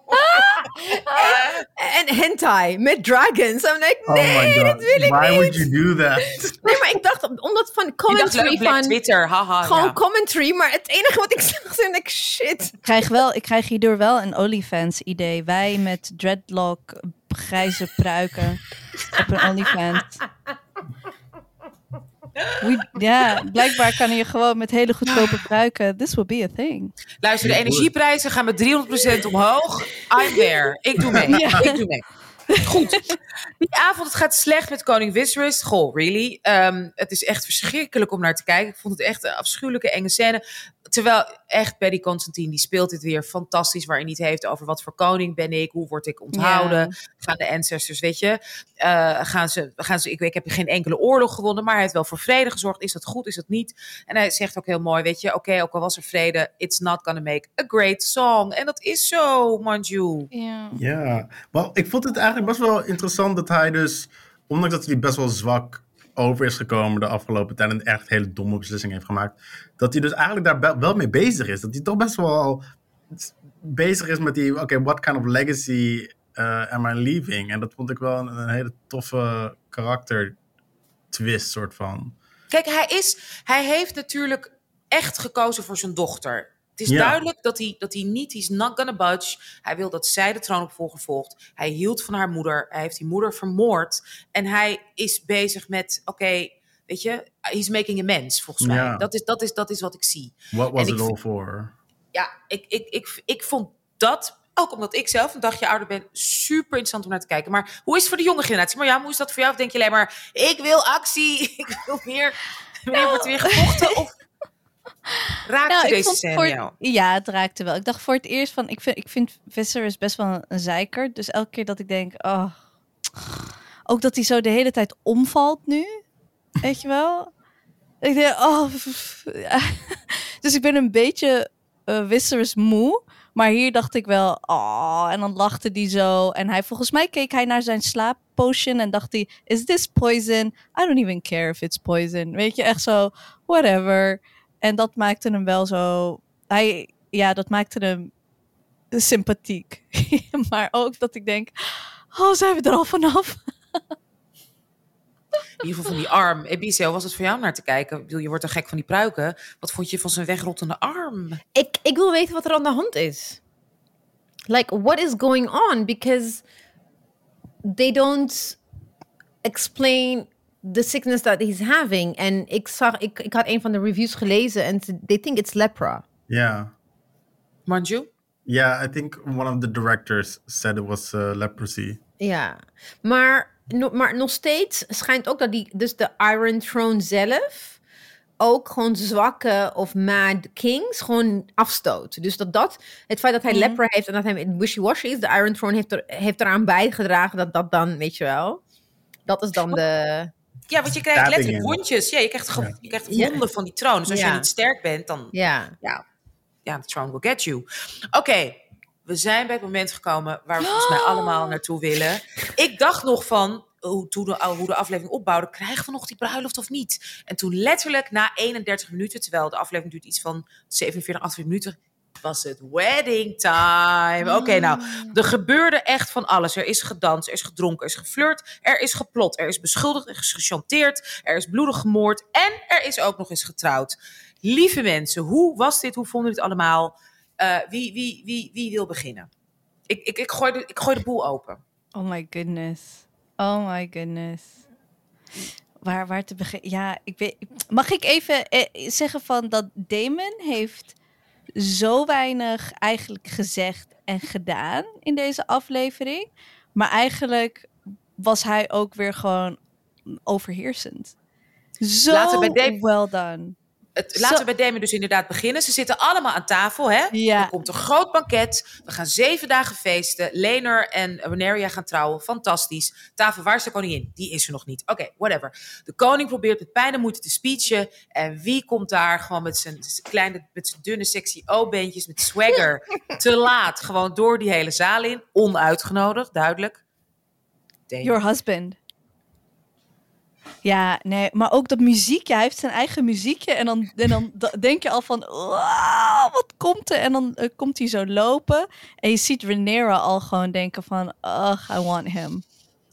en, en hentai met dragons. I'm like, Oh nee, my god. dat wil ik Why niet. would you do that? Nee, maar ik dacht, omdat van dacht commentary Black van... Twitter, haha. Gewoon ja. commentary, maar het enige wat ik zag, is like, shit. Ik krijg, wel, ik krijg hierdoor wel een OnlyFans idee. Wij met dreadlock, grijze pruiken op een OnlyFans. We- Ja, blijkbaar kan je gewoon met hele goedkope pruiken. This will be a thing. Luister, de energieprijzen gaan met 300% omhoog. I'm there. Ik doe mee. Ja. Ik doe mee. Goed. Die avond, het gaat slecht met koning Viserys. Goh, really? Ehm, het is echt verschrikkelijk om naar te kijken. Ik vond het echt een afschuwelijke, enge scène. Terwijl echt Betty Constantine, die speelt dit weer fantastisch. Waarin hij het heeft over wat voor koning ben ik. Hoe word ik onthouden. Gaan de ancestors, weet je. eh, gaan ze, gaan ze, ik, ik heb geen enkele oorlog gewonnen. Maar hij heeft wel voor vrede gezorgd. Is dat goed? Is dat niet? En hij zegt ook heel mooi, weet je. Oké, ook al was er vrede. It's not gonna make a great song. En dat is zo, Manju. Ja. Ja, wel, ik vond het eigenlijk best wel interessant dat hij dus, ondanks dat hij best wel zwak over is gekomen de afgelopen tijd en echt hele domme beslissingen heeft gemaakt, dat hij dus eigenlijk daar wel mee bezig is. Dat hij toch best wel bezig is met die, oké, what kind of legacy uh, am I leaving? En dat vond ik wel een, een hele toffe karakter twist soort van. Kijk, hij, is, hij heeft natuurlijk echt gekozen voor zijn dochter. Het is Ja. duidelijk dat hij, dat hij niet, he's not gonna budge. Hij wil dat zij de troonopvolger volgt. Hij hield van haar moeder. Hij heeft die moeder vermoord. En hij is bezig met, oké, weet je, he's making amends, volgens mij. Ja. Dat, is, dat, is, dat is wat ik zie. What was it all for? Ja, ik, ik, ik, ik vond dat, ook omdat ik zelf een dagje ouder ben, super interessant om naar te kijken. Maar hoe is het voor de jonge generatie? Maar ja, hoe is dat voor jou? Of denk je alleen maar, ik wil actie, ik wil meer, wanneer wordt er weer gevochten? Of raakte Nou, deze scène voor- jou? Ja, het raakte wel. Ik dacht voor het eerst van, ik vind, ik vind Viserys best wel een, zeiker. Dus elke keer dat ik denk, oh, ook dat hij zo de hele tijd omvalt nu, weet je wel? Ik denk, oh, ja. dus ik ben een beetje uh, Viserys moe. Maar hier dacht ik wel, oh, en dan lachte hij zo. En hij, volgens mij keek hij naar zijn slaappotion en dacht hij, is this poison? I don't even care if it's poison. Weet je, echt zo, whatever. En dat maakte hem wel zo. Hij, ja, dat maakte hem sympathiek. maar ook dat ik denk: oh, zijn we er al vanaf? In ieder geval van die arm. Ebice, hoe was het voor jou om naar te kijken? Ik bedoel, je wordt er gek van die pruiken. Wat vond je van zijn wegrottende arm? Ik, ik wil weten wat er aan de hand is. Like, what is going on? Because they don't explain the sickness that he's having. En ik zag, ik, ik had een van de reviews gelezen en ze- they think it's lepra. Ja. Manju? Yeah, I think one of the directors said it was uh, leprosy. Ja, maar, no- maar nog steeds schijnt ook dat die, dus de Iron Throne zelf ook gewoon zwakke of mad kings gewoon afstoot. Dus dat dat, het feit dat hij Mhm. leper heeft en dat hij wishy-washy is, de Iron Throne heeft, er, heeft eraan bijgedragen dat dat dan, weet je wel, dat is dan de... Ja, want je krijgt letterlijk wondjes. Ja, je krijgt, Ja. je krijgt Ja. wonden van die troon. Dus als Ja. je niet sterk bent, dan... Ja, Ja, ja the throne will get you. Oké, we zijn bij het moment gekomen waar we volgens mij allemaal naartoe willen. Ik dacht nog van, hoe, toen de, hoe de aflevering opbouwde, krijgen we nog die bruiloft of niet? En toen letterlijk na 31 minuten, terwijl de aflevering duurt iets van 47, 48 minuten, was het wedding time. Oké, nou, er gebeurde echt van alles. Er is gedanst, er is gedronken, er is geflirt, er is geplot, er is beschuldigd, er is gechanteerd, er is bloedig gemoord en er is ook nog eens getrouwd. Lieve mensen, hoe was dit? Hoe vonden jullie het allemaal? Eh, wie, wie, wie, wie wil beginnen? Ik, ik, ik, gooi de, ik gooi de boel open. Oh my goodness. Oh my goodness. Waar, waar te beginnen? Ja, ik weet. Mag ik even eh, zeggen van dat Damon heeft zo weinig eigenlijk gezegd en gedaan in deze aflevering. Maar eigenlijk was hij ook weer gewoon overheersend. Zo Laten we bij well done. Het, Zo- laten we bij Damon dus inderdaad beginnen. Ze zitten allemaal aan tafel, hè? Ja. Er komt een groot banket. We gaan zeven dagen feesten. Lener en Renaria gaan trouwen. Fantastisch. Tafel, waar is de koningin? Die is er nog niet. Oké, whatever. De koning probeert met pijn en moeite te speechen. En wie komt daar gewoon met zijn kleine, met zijn dunne, sexy O-beentjes, met swagger, te laat, gewoon door die hele zaal in. Onuitgenodigd, duidelijk. Your husband. Ja, nee, maar ook dat muziekje. Hij heeft zijn eigen muziekje. En dan, en dan da- denk je al van, "Wow, wat komt er? En dan eh, komt hij zo lopen. En je ziet Rhaenyra al gewoon denken van, ugh, I want him.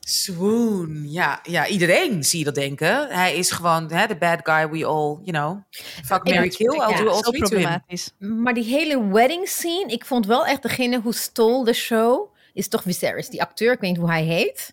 Swoon. Ja, ja, iedereen zie je dat denken. Hij is gewoon hè, de bad guy we all, you know. Fuck, Mary, Ik- kill. I'll ja, do all Zo three to him. problematisch. maar die hele wedding scene, ik vond wel echt degene who stole the show, is toch Viserys, die acteur, ik weet niet hoe hij heet,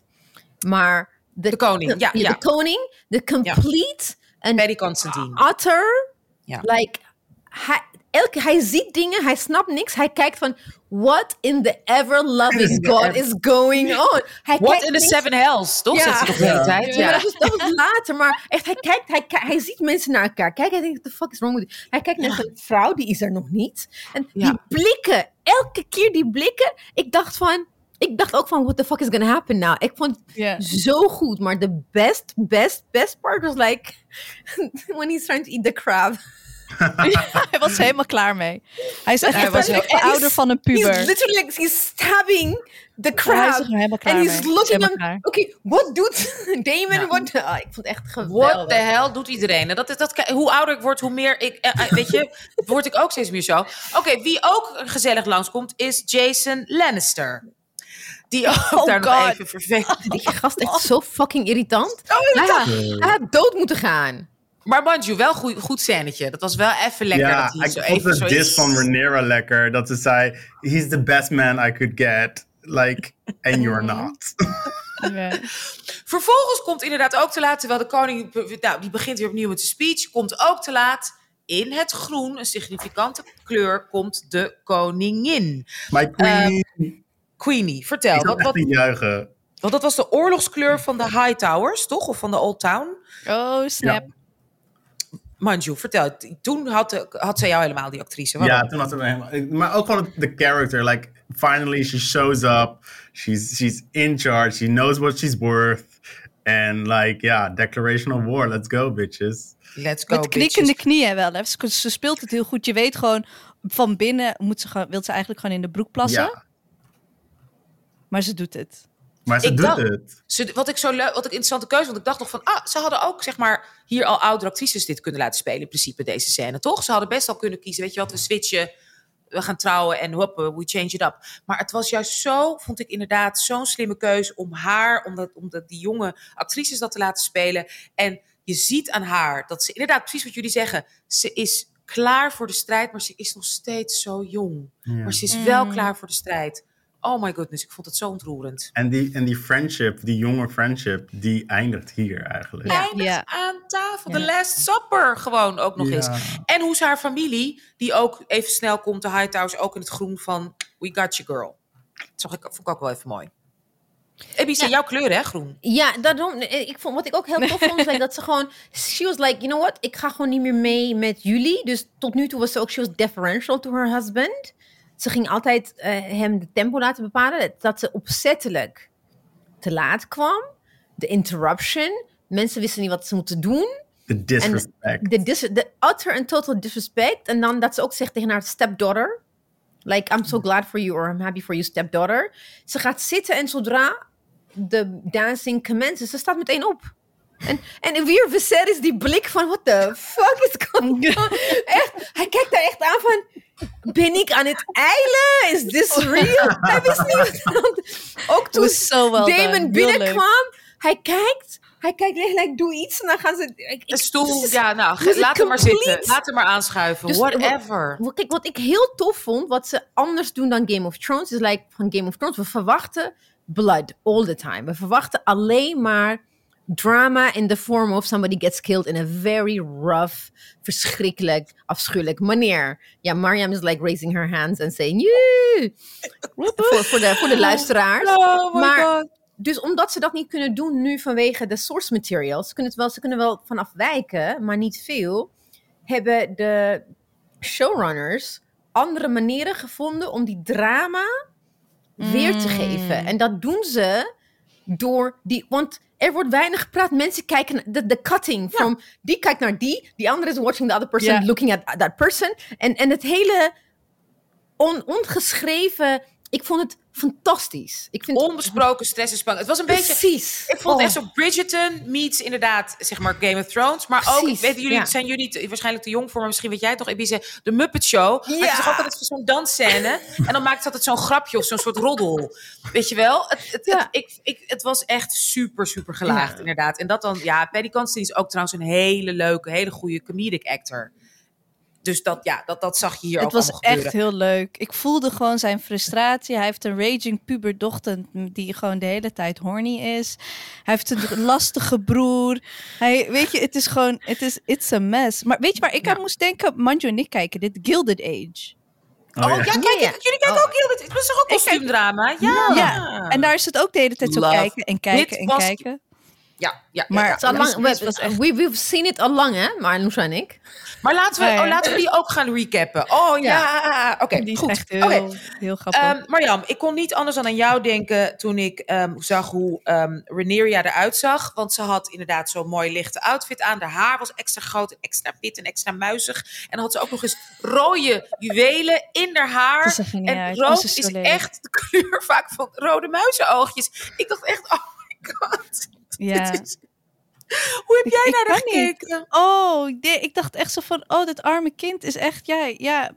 maar De koning, ja, ja. de koning, de complete en Paddy Constantine. utter, Ja. like, hij, elke, hij ziet dingen, hij snapt niks, hij kijkt van, what in the ever loving God is going on? Hij What kijkt in the niks- seven hells, toch? Ja. Nog de hele tijd. Ja, dat is, dat is later. Maar echt, hij kijkt, hij, hij ziet mensen naar elkaar kijken. Hij denkt, what the fuck is wrong with you? Hij kijkt naar zijn vrouw, die is er nog niet. En Ja. die blikken, elke keer die blikken. Ik dacht van, ik dacht ook van, what the fuck is gonna happen now? Ik vond het zo goed. Maar de best, best, best part was like, when he's trying to eat the crab. hij was helemaal klaar mee. Hij is echt Hij was heel- ouder van een puber. He's literally, like, he's stabbing the Hij is crab. er helemaal klaar En mee. he's Hij is looking at. Oké, what doet Damon? Ja. What, Ah, ik vond het echt geweldig. What the hell doet iedereen? En dat, is- dat, hoe ouder ik word, hoe meer ik... eh, eh, weet je, word ik ook steeds meer zo. Oké, wie ook gezellig langskomt, is Jason Lannister. Die ook Oh daar nog God. even vervelend... Die gast is echt zo fucking irritant. Oh, had, hij had dood moeten gaan. Maar Manju, wel goed, goed scènetje. Dat was wel even lekker. ja, dat hij ik zo vond even de zoiets- dis van Rhaenyra lekker. Dat ze zei, he's the best man I could get. Like, and you're not. Ja. Vervolgens komt inderdaad ook te laat, terwijl de koning, nou, die begint weer opnieuw met zijn speech, komt ook te laat. In het groen, een significante kleur, komt de koningin. My queen. Queenie, vertel. ik Wat, wat, juichen. want dat was de oorlogskleur van de High Towers, toch? Of van de Old Town? Oh, snap. Manju, vertel. Toen had, de, had zij jou helemaal, die actrice. Ja, toen had ze helemaal... Maar ook gewoon de character. Like, finally she shows up. She's, she's in charge. She knows what she's worth. And like, ja, declaration of war. Let's go, bitches. Let's go, Met knikkende knieën wel. Hè. Ze, speelt het heel goed. Je weet gewoon, van binnen moet ze wil ze eigenlijk gewoon in de broek plassen. Ja, Maar ze doet het. maar ze Ik doet dacht- het. Ze, wat ik zo leuk, wat ik interessante keuze vond, ik dacht nog van, ah, ze hadden ook zeg maar hier al oudere actrices dit kunnen laten spelen in principe deze scène, toch? Ze hadden best al kunnen kiezen, weet je wat, we switchen, we gaan trouwen en hop, we change it up. Maar het was juist zo, vond ik inderdaad zo'n slimme keuze om haar, om, dat, om dat, die jonge actrices dat te laten spelen. En je ziet aan haar dat ze inderdaad precies wat jullie zeggen, ze is klaar voor de strijd, maar ze is nog steeds zo jong. Ja. Maar ze is wel Mm. klaar voor de strijd. Oh my goodness, ik vond het zo ontroerend. En die, en die friendship, die jonge friendship, die eindigt hier eigenlijk. Ja. eindigt Ja. aan tafel. Ja. De Last Supper gewoon ook nog Ja. eens. En hoe ze haar familie, die ook even snel komt, de Hightowers ook in het groen van we got you girl. Dat zag ik, vond ik ook wel even mooi. Ebice, jouw kleur hè, groen. Ja, daarom. Ik vond, wat ik ook heel tof vond, is like, dat ze gewoon... She was like, you know what? Ik ga gewoon niet meer mee met jullie. Dus tot nu toe was ze ook... She was deferential to her husband. Ze ging altijd eh, hem de tempo laten bepalen. Dat ze opzettelijk te laat kwam. De interruption. Mensen wisten niet wat ze moeten doen. The disrespect. De, dis de utter and total disrespect. En dan dat ze ook zegt tegen haar stepdaughter. Like, I'm so glad for you or I'm happy for you, stepdaughter. Ze gaat zitten en zodra de dancing commences, ze staat meteen op. En, en weer Viserys die blik van, what the fuck is going on? Echt, hij kijkt daar echt aan van, ben ik aan het eilen? Is this real? Hij wist niet wat Ook toen so well Damon done. Binnenkwam, hij kijkt, hij kijkt echt, like, doe iets. En dan gaan ze... ik- ik- Een stoel, dus- ja, nou, dus laat hem maar zitten. Laat hem maar aanschuiven. Dus Whatever. Wat, kijk, wat ik heel tof vond, wat ze anders doen dan Game of Thrones, is like van Game of Thrones, we verwachten blood all the time. We verwachten alleen maar drama in the form of somebody gets killed in a very rough, verschrikkelijk, afschuwelijk manier. Ja, Mariam is like raising her hands and saying, yeah! voor, voor, de, voor de luisteraars. Oh my maar- god. Dus omdat ze dat niet kunnen doen nu vanwege de source materials, ze kunnen, het wel, ze kunnen wel vanaf wijken, maar niet veel, hebben de showrunners andere manieren gevonden om die drama weer te geven. En dat doen ze door die, want er wordt weinig gepraat. Mensen kijken, de, de cutting from, die kijkt naar die, die andere is watching the other person, looking at that person. En, en het hele on, ongeschreven, ik vond het fantastisch. Ik vind Onbesproken stress en spanning. Het was een beetje... Ik vond het echt Oh. zo Bridgerton meets inderdaad, zeg maar, Game of Thrones. Maar ook, weten jullie, ja. zijn jullie te- waarschijnlijk te jong voor, maar misschien weet jij het nog, Ebice, de Muppet Show. Ja. Ja. je zag ook altijd zo'n dansscène. en dan maakt ze altijd zo'n grapje of zo'n soort roddel. Weet je wel? Het, het, Ja. het, ik, ik, het was echt super, super gelaagd, Ja. inderdaad. En dat dan, ja, Paddy Considine is ook trouwens een hele leuke, hele goede comedic actor. Dus dat, ja, dat, dat zag je hier Het ook was allemaal gebeuren. echt heel leuk. Ik voelde gewoon zijn frustratie. Hij heeft een raging puberdochter die gewoon de hele tijd horny is. Hij heeft een lastige broer. Hij, weet je, het is gewoon, het is, it's a mess. Maar weet je waar ik Ja. aan moest denken? Manjo en ik kijken dit Gilded Age. Oh, ja, kijk, Ja, ja. jullie kijken Oh. ook heel dit. Het was toch ook kostuumdrama? Ja. Ja, En daar is het ook de hele tijd zo Love. kijken en kijken Dit en was- kijken. Ja, ja, Maar- ja, ja. lang, we, was echt- we, we've seen it al lang, hè? Maar Loes en ik. Maar laten we, oh, laten we die ook gaan recappen. Oh ja, oké, Die is goed. echt heel, Oké. heel grappig. Ehm, Marjam, ik kon niet anders dan aan jou denken toen ik ehm, zag hoe ehm Rhaenyra eruit zag. Want ze had inderdaad zo'n mooi lichte outfit aan. Haar haar was extra groot en extra wit en extra muizig. En dan had ze ook nog eens rode juwelen in haar haar. Niet en uit. rood Oh, is echt de kleur vaak van rode muizenoogjes. Ik dacht echt, oh god. ja. Is- Hoe heb jij ik naar gekeken? Oh, nee, ik dacht echt zo van, oh, dit arme kind is echt, ja, ja.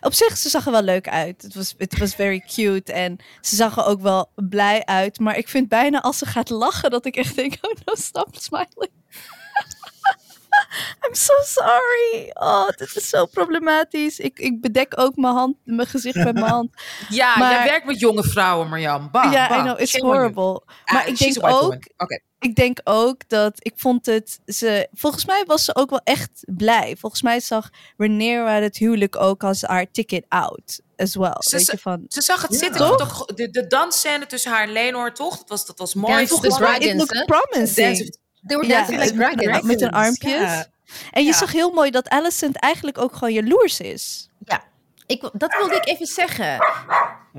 Op zich, ze zag er wel leuk uit. Het was, het was very cute en ze zag er ook wel blij uit. Maar ik vind bijna als ze gaat lachen dat ik echt denk, oh no, stop smiling. I'm so sorry. Oh, dit is zo problematisch. Ik, ik bedek ook mijn hand, mijn gezicht met mijn hand. Ja, Maar- jij werkt met jonge vrouwen, Marjam. Bam, ja, I know, it's Shame horrible. Ah, maar ik denk ook. Oké. ik denk ook dat ik vond het ze volgens mij was ze ook wel echt blij. Volgens mij zag Rhaenyra het huwelijk ook als haar ticket out as well. Ze- Weet ze- je van Ze zag het Ja. zitten. Toch? Toch? De, de dansscène tussen haar en Lenor, toch? Dat was, dat was mooi. Dance of the Spannend. Dragons, it looked promising. They were Ja, dancing like met- dragons. met hun armpjes. En je Ja. zag heel mooi dat Alicent eigenlijk ook gewoon jaloers is. Ja, ik, dat wilde ik even zeggen.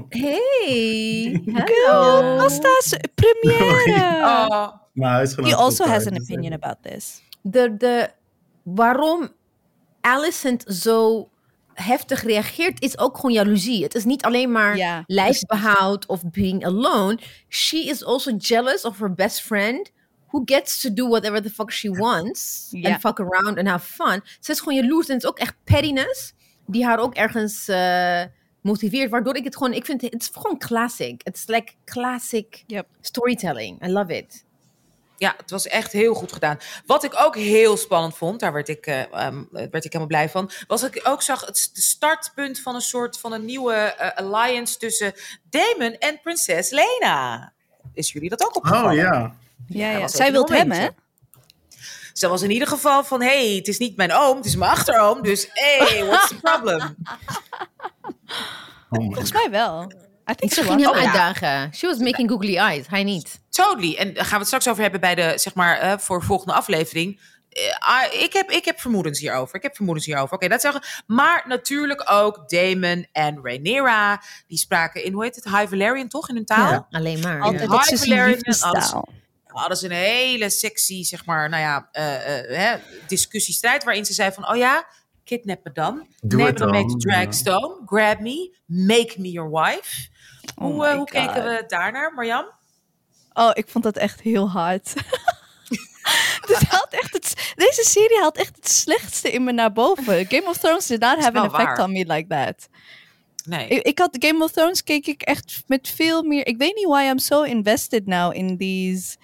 Hey, hallo. Pasta's première. Oh, He also has an dus, opinion eh, about this. De, de, waarom Alicent zo heftig reageert, is ook gewoon jaloezie. Het is niet alleen maar lijfbehoud of being alone. She is also jealous of her best friend. Who gets to do whatever the fuck she wants. Ja. And fuck around and have fun. Ze is gewoon jaloers. En het is ook echt pettiness. Die haar ook ergens eh, motiveert. Waardoor ik het gewoon... Ik vind het, is gewoon classic. Het is like classic Yep. storytelling. I love it. ja, het was echt heel goed gedaan. Wat ik ook heel spannend vond, daar werd ik, eh, ehm, werd ik helemaal blij van, was dat ik ook zag het startpunt van een soort van een nieuwe eh, alliance tussen Damon en prinses Lena. Is jullie dat ook opgevallen? Oh ja. Ja, ja. Zij wil hem, hè? Ze was in ieder geval van, hey, het is niet mijn oom, het is mijn achteroom. Dus, hey, what's the problem? Oh Volgens mij wel. I think Ze she ging hem ja. uitdagen. She was making googly eyes. Hij niet. Totally. En daar gaan we het straks over hebben bij de, zeg maar, eh, voor de volgende aflevering. Eh, ik, heb, ik heb vermoedens hierover. Ik heb vermoedens hierover. Oké, dat zeggen. Maar natuurlijk ook Damon en Rhaenyra. Die spraken in, hoe heet het, High Valerian toch, in hun taal? Ja, alleen maar. Altijd ja. High Valerian, liefdestaal. Hadden ze een hele sexy, zeg maar, nou ja, eh, eh, hè, discussiestrijd. Waarin ze zei van, oh ja, kidnap me dan. Doe Neem dan mee to ja. Dragstone. Grab me. Make me your wife. Oh hoe eh, hoe keken we daarnaar, Marjam? Oh, ik vond dat echt heel hard. Dit haalt echt het, deze serie haalt echt het slechtste in me naar boven. Game of Thrones did not have an effect waar. on me like that. Nee. Ik, ik had Game of Thrones keek ik echt met veel meer. Ik weet niet why I'm so invested now in these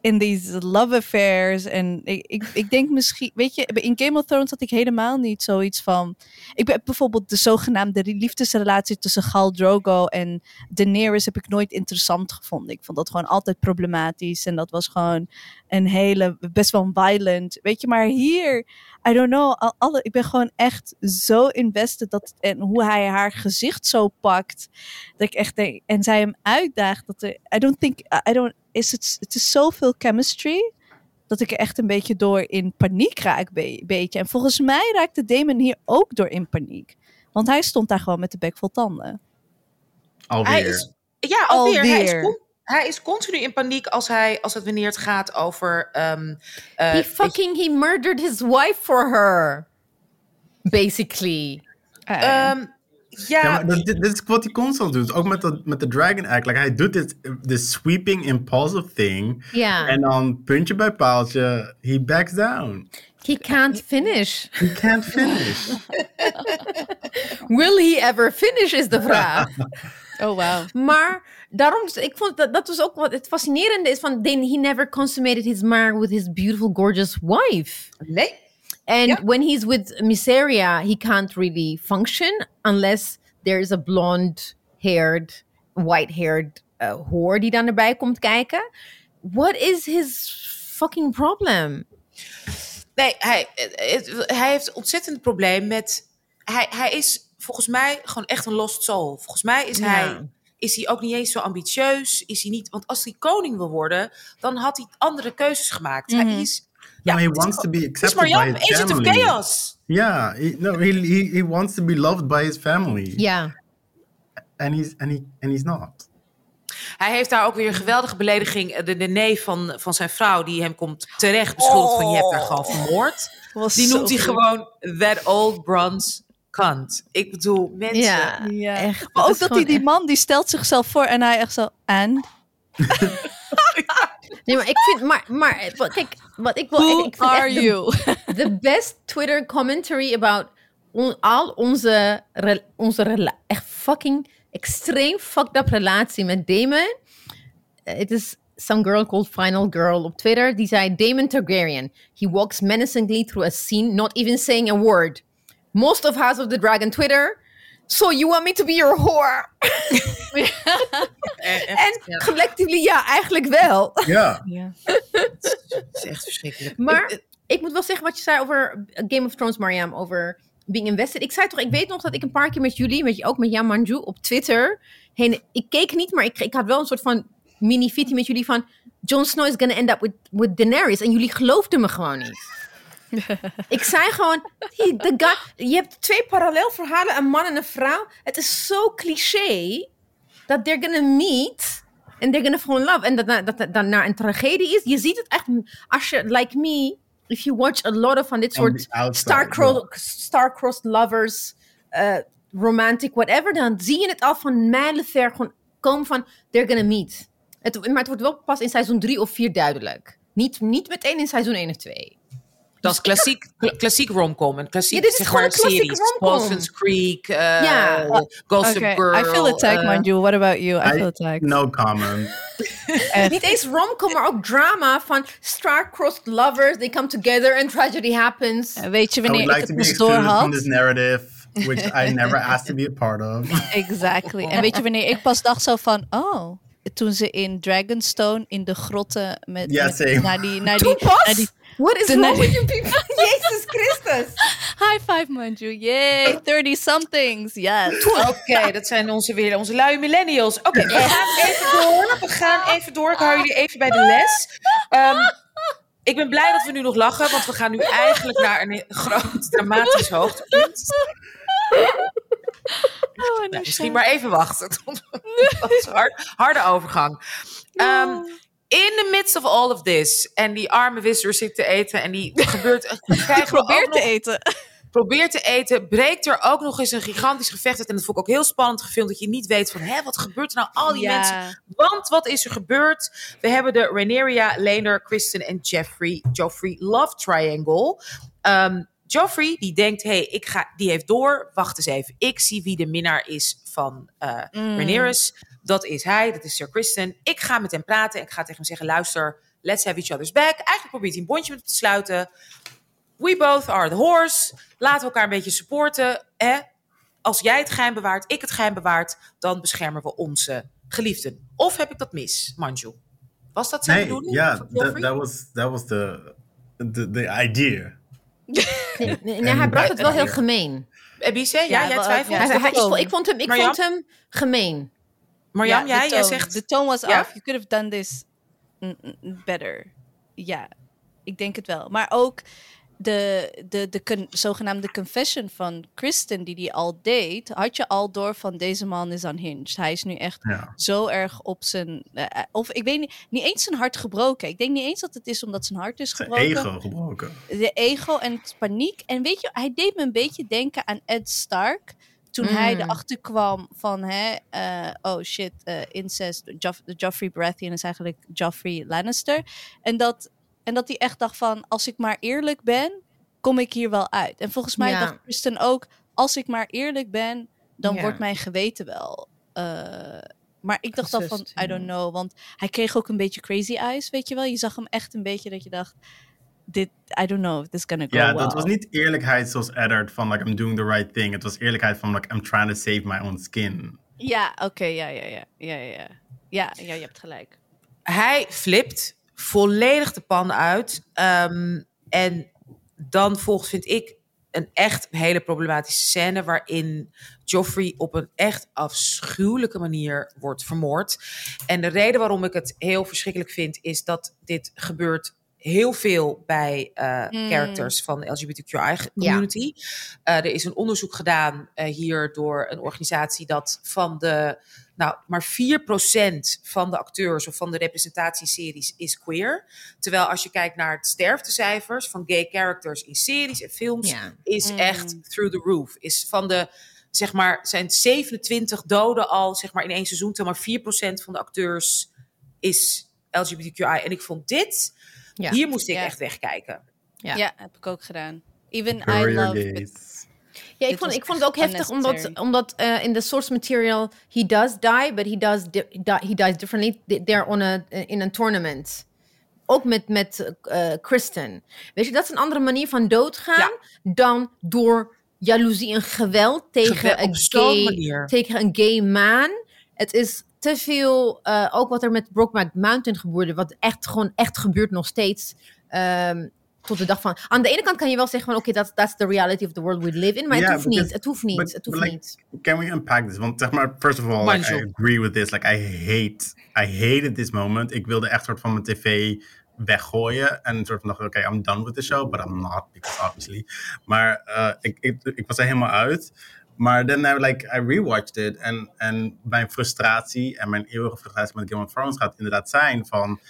in these love affairs en ik, ik, ik denk misschien, weet je, in Game of Thrones had ik helemaal niet zoiets van. Ik ben bijvoorbeeld de zogenaamde liefdesrelatie tussen Gal Drogo en Daenerys heb ik nooit interessant gevonden. Ik vond dat gewoon altijd problematisch en dat was gewoon een hele best wel violent, weet je. Maar hier, I don't know, al- alle, ik ben gewoon echt zo invested dat en hoe hij haar gezicht zo pakt, dat ik echt denk en zij hem uitdaagt dat er, I don't think, I don't, is het, het is zoveel chemistry dat ik er echt een beetje door in paniek raak, be- beetje. En volgens mij raakte Damon hier ook door in paniek, want hij stond daar gewoon met de bek vol tanden. Alweer. Hij is, ja, alweer. Hij, is hij is continu in paniek als, hij, als het wanneer het gaat over... ehm, eh, He fucking, he murdered his wife for her. Basically. Eh, ehm, ja, Ja, maar dat, dit, dit is wat hij constant doet. Ook met de, met de Dragon Act. Like, hij doet dit, de sweeping impulsive thing. Ja. En dan puntje bij paaltje, he backs down. He can't finish. He can't finish. Will he ever finish is de vraag. oh wow. Maar daarom, ik vond dat dat was ook wat het fascinerende is van then he never consummated his marriage with his beautiful, gorgeous wife. nee. And Ja. when he's with Miseria, he can't really function unless there is a blonde-haired, white-haired uh, whore die dan erbij komt kijken. What is his fucking problem? Nee, hij, hij heeft een ontzettend probleem met... Hij, hij is volgens mij gewoon echt een lost soul. Volgens mij is Ja. hij... Is hij ook niet eens zo ambitieus? Is hij niet... Want als hij koning wil worden, dan had hij andere keuzes gemaakt. Mhm. Hij is... Ja, he het is- wants to be accepted by his Agent of family. Chaos. Yeah, he, no, he, he, he wants to be loved by his family. Ja. And, he's, and, he, and he's not. Hij heeft daar ook weer een geweldige belediging. De, de neef van, van zijn vrouw, die hem komt terecht beschuldigd van... je hebt haar gewoon vermoord. Was Die noemt hij gewoon that old bronze cunt. Ik bedoel, mensen... Ja, Ja. echt. Maar ook dat hij die echt- man die stelt zichzelf voor en hij echt zo en Nee, maar ik vind, maar, maar kijk, wat ik wil, who ik vind are de- you? the best Twitter commentary about on, al onze, re- onze rela- echt fucking extreem fucked up relatie met Damon. Het is some girl called Final Girl op Twitter. Die zei Damon Targaryen. He walks menacingly through a scene, not even saying a word. Most of House of the Dragon Twitter. So you want me to be your whore? Eh, En ja, collectively, ja, eigenlijk wel. Ja. Ja. het is echt verschrikkelijk. Maar Ik- ik moet wel zeggen wat je zei over Game of Thrones, Mariam, over being invested. Ik zei toch, ik weet nog dat ik een paar keer met jullie, met je ook met Jan Manju op Twitter, heen, ik keek niet, maar ik, ik had wel een soort van mini-fitty met jullie van Jon Snow is gonna end up with, with Daenerys. En jullie geloofden me gewoon niet. ik zei gewoon, die- de guy, je hebt twee parallel verhalen, een man en een vrouw. Het is zo cliché dat they're gonna meet and they're gonna fall in love. En dat dat dat dan naar een tragedie is. Je ziet het echt, als je, like me, if you watch a lot of van dit soort the star-crossed lovers, eh, romantic, whatever, dan zie je het al van mijlenver gewoon komen van, they're gonna meet. Het, maar het wordt wel pas in seizoen drie of vier duidelijk. Niet, niet meteen in seizoen 1 of 2. Dat is klassiek, kla- klassiek romcom. Een klassiek, Ja, dit is zeg gewoon maar, een klassiek series. romcom. Dawson's Creek, eh Ja. Gossip Oké, Girl. I feel attacked, eh, mind you. What about you? I, feel I, attacked. no comment. Niet eens romcom, maar ook drama van star-crossed lovers. They come together and tragedy happens. Eh, Weet je I wanneer ik het to be pas door excluded from this had? narrative, which I never asked to be a part of. Exactly. En weet je wanneer ik pas dacht zo van, oh, toen ze in Dragonstone in de grotten met, Ja, met- naar die, naar die, pas? naar die What is wrong with you people? Jezus Christus. High five, Manju. Yay, 30-somethings. Yes. Oké, dat zijn onze, weer onze luie millennials. Oké, we gaan even door. We gaan even door. Ik hou jullie even bij de les. Ehm, ik ben blij dat we nu nog lachen, want we gaan nu eigenlijk naar een groot dramatisch hoogtepunt. Oh, Nou, misschien maar even wachten. Dat is hard, harde overgang. Ehm, in the midst of all of this. En die arme wisser zit te eten. En die gebeurt. krijgen we ook Probeer te nog- eten. probeert te eten, breekt er ook nog eens een gigantisch gevecht uit. En dat vond ik ook heel spannend gefilmd, dat je niet weet van, hè, wat gebeurt er nou? Al die Ja. mensen. Want wat is er gebeurd? We hebben de Rhaenyra, Laenor, Kristen en Jeffrey, Joffrey Love Triangle. Ehm, Joffrey, die denkt, hey, ik ga, die heeft door. Wacht eens even, ik zie wie de minnaar is van Mm. Rhaenyra's. Dat is hij, dat is Sir Kristen. Ik ga met hem praten. Ik ga tegen hem zeggen, luister, let's have each other's back. Eigenlijk probeert hij een bondje met hem te sluiten. We both are the horse. Laten we elkaar een beetje supporten. Hè? Als jij het geheim bewaart, ik het geheim bewaart, dan beschermen we onze geliefden. Of heb ik dat mis, Manju? Was dat zijn Nee, bedoeling? ja, voor that, was, that was the, the, the idea. Nee, nee, nee, En hij bracht het wel heel gemeen. Ebice, ja, Ja, jij twijfelt? ja. Hij- hij- ik, toon. vond, hem, ik vond hem gemeen. Marjam, Ja, jij, de jij tone. zegt... The tone was Ja? off. You could have done this better. Ja, ik denk het wel. Maar ook de, de, de con- zogenaamde confession van Kristen, die die al deed, had je al door van deze man is unhinged. Hij is nu echt Ja. zo erg op zijn. eh, of ik weet niet, niet eens zijn hart gebroken. Ik denk niet eens dat het is omdat zijn hart is gebroken. ego gebroken. De ego en het paniek. En weet je, hij deed me een beetje denken aan Ed Stark. Toen hij Mm. erachter kwam van, hè, eh, oh shit, eh, incest. Joff Joffrey Baratheon is eigenlijk Joffrey Lannister. En dat, en dat hij echt dacht van, als ik maar eerlijk ben, kom ik hier wel uit. En volgens mij Ja. dacht Kristen ook, als ik maar eerlijk ben, dan Ja. wordt mijn geweten wel. eh, maar ik dacht dan van, I don't know. Want hij kreeg ook een beetje crazy eyes, weet je wel. Je zag hem echt een beetje dat je dacht, dit, I don't know this is gonna go Ja, well. dat was niet eerlijkheid zoals Eddard van like I'm doing the right thing. Het was eerlijkheid van like I'm trying to save my own skin. Ja, oké, ja, ja, ja, ja, ja, ja. Ja, ja, je hebt gelijk. Hij flipt volledig de pan uit. Ehm, en dan volgt, vind ik, een echt hele problematische scène... waarin Joffrey op een echt afschuwelijke manier wordt vermoord. En de reden waarom ik het heel verschrikkelijk vind... is dat dit gebeurt heel veel bij eh Mm. characters van de LGBTQI-community. Eh, er is een onderzoek gedaan eh, hier door een organisatie... dat van de nou, maar 4% van de acteurs of van de representatieseries is queer. Terwijl als je kijkt naar het sterftecijfers van gay characters in series en films, Ja. is Mm. echt through the roof. Is van de, zeg maar, zijn 27 doden al, zeg maar, in één seizoen. Terwijl maar 4% van de acteurs is LGBTQI. En ik vond dit, Ja. hier moest ik Ja. echt wegkijken. Ja. Ja. heb ik ook gedaan. Even I love. Ja, ik vond, ik vond het ook heftig omdat, omdat eh, in de source material he does die, but he does di- he dies differently. They're on a in een tournament. Ook met met eh, Kristen. Weet je, dat is een andere manier van doodgaan dan door jaloezie en geweld tegen een zo'n gay manier. tegen een gay man. Het is te veel. eh, ook wat er met Brokeback Mountain gebeurde, wat echt gewoon echt gebeurt nog steeds. ehm, tot de dag van. Aan de ene kant kan je wel zeggen van oké, dat that's the reality of the world we live in, maar Ja, het hoeft because- niet. Het hoeft niet. but- het hoeft but like, niet. Can we unpack this? Want zeg maar, first of all, like, I agree with this. Like, I hate, I hated this moment. Ik wilde echt soort van mijn tv weggooien. En een soort van dacht, oké, I'm done with the show. But I'm not, because obviously. Maar eh, ik, ik, ik was er helemaal uit. Maar then I, like, I rewatched it. En, en mijn frustratie en mijn eeuwige frustratie met Game of Thrones gaat inderdaad zijn van...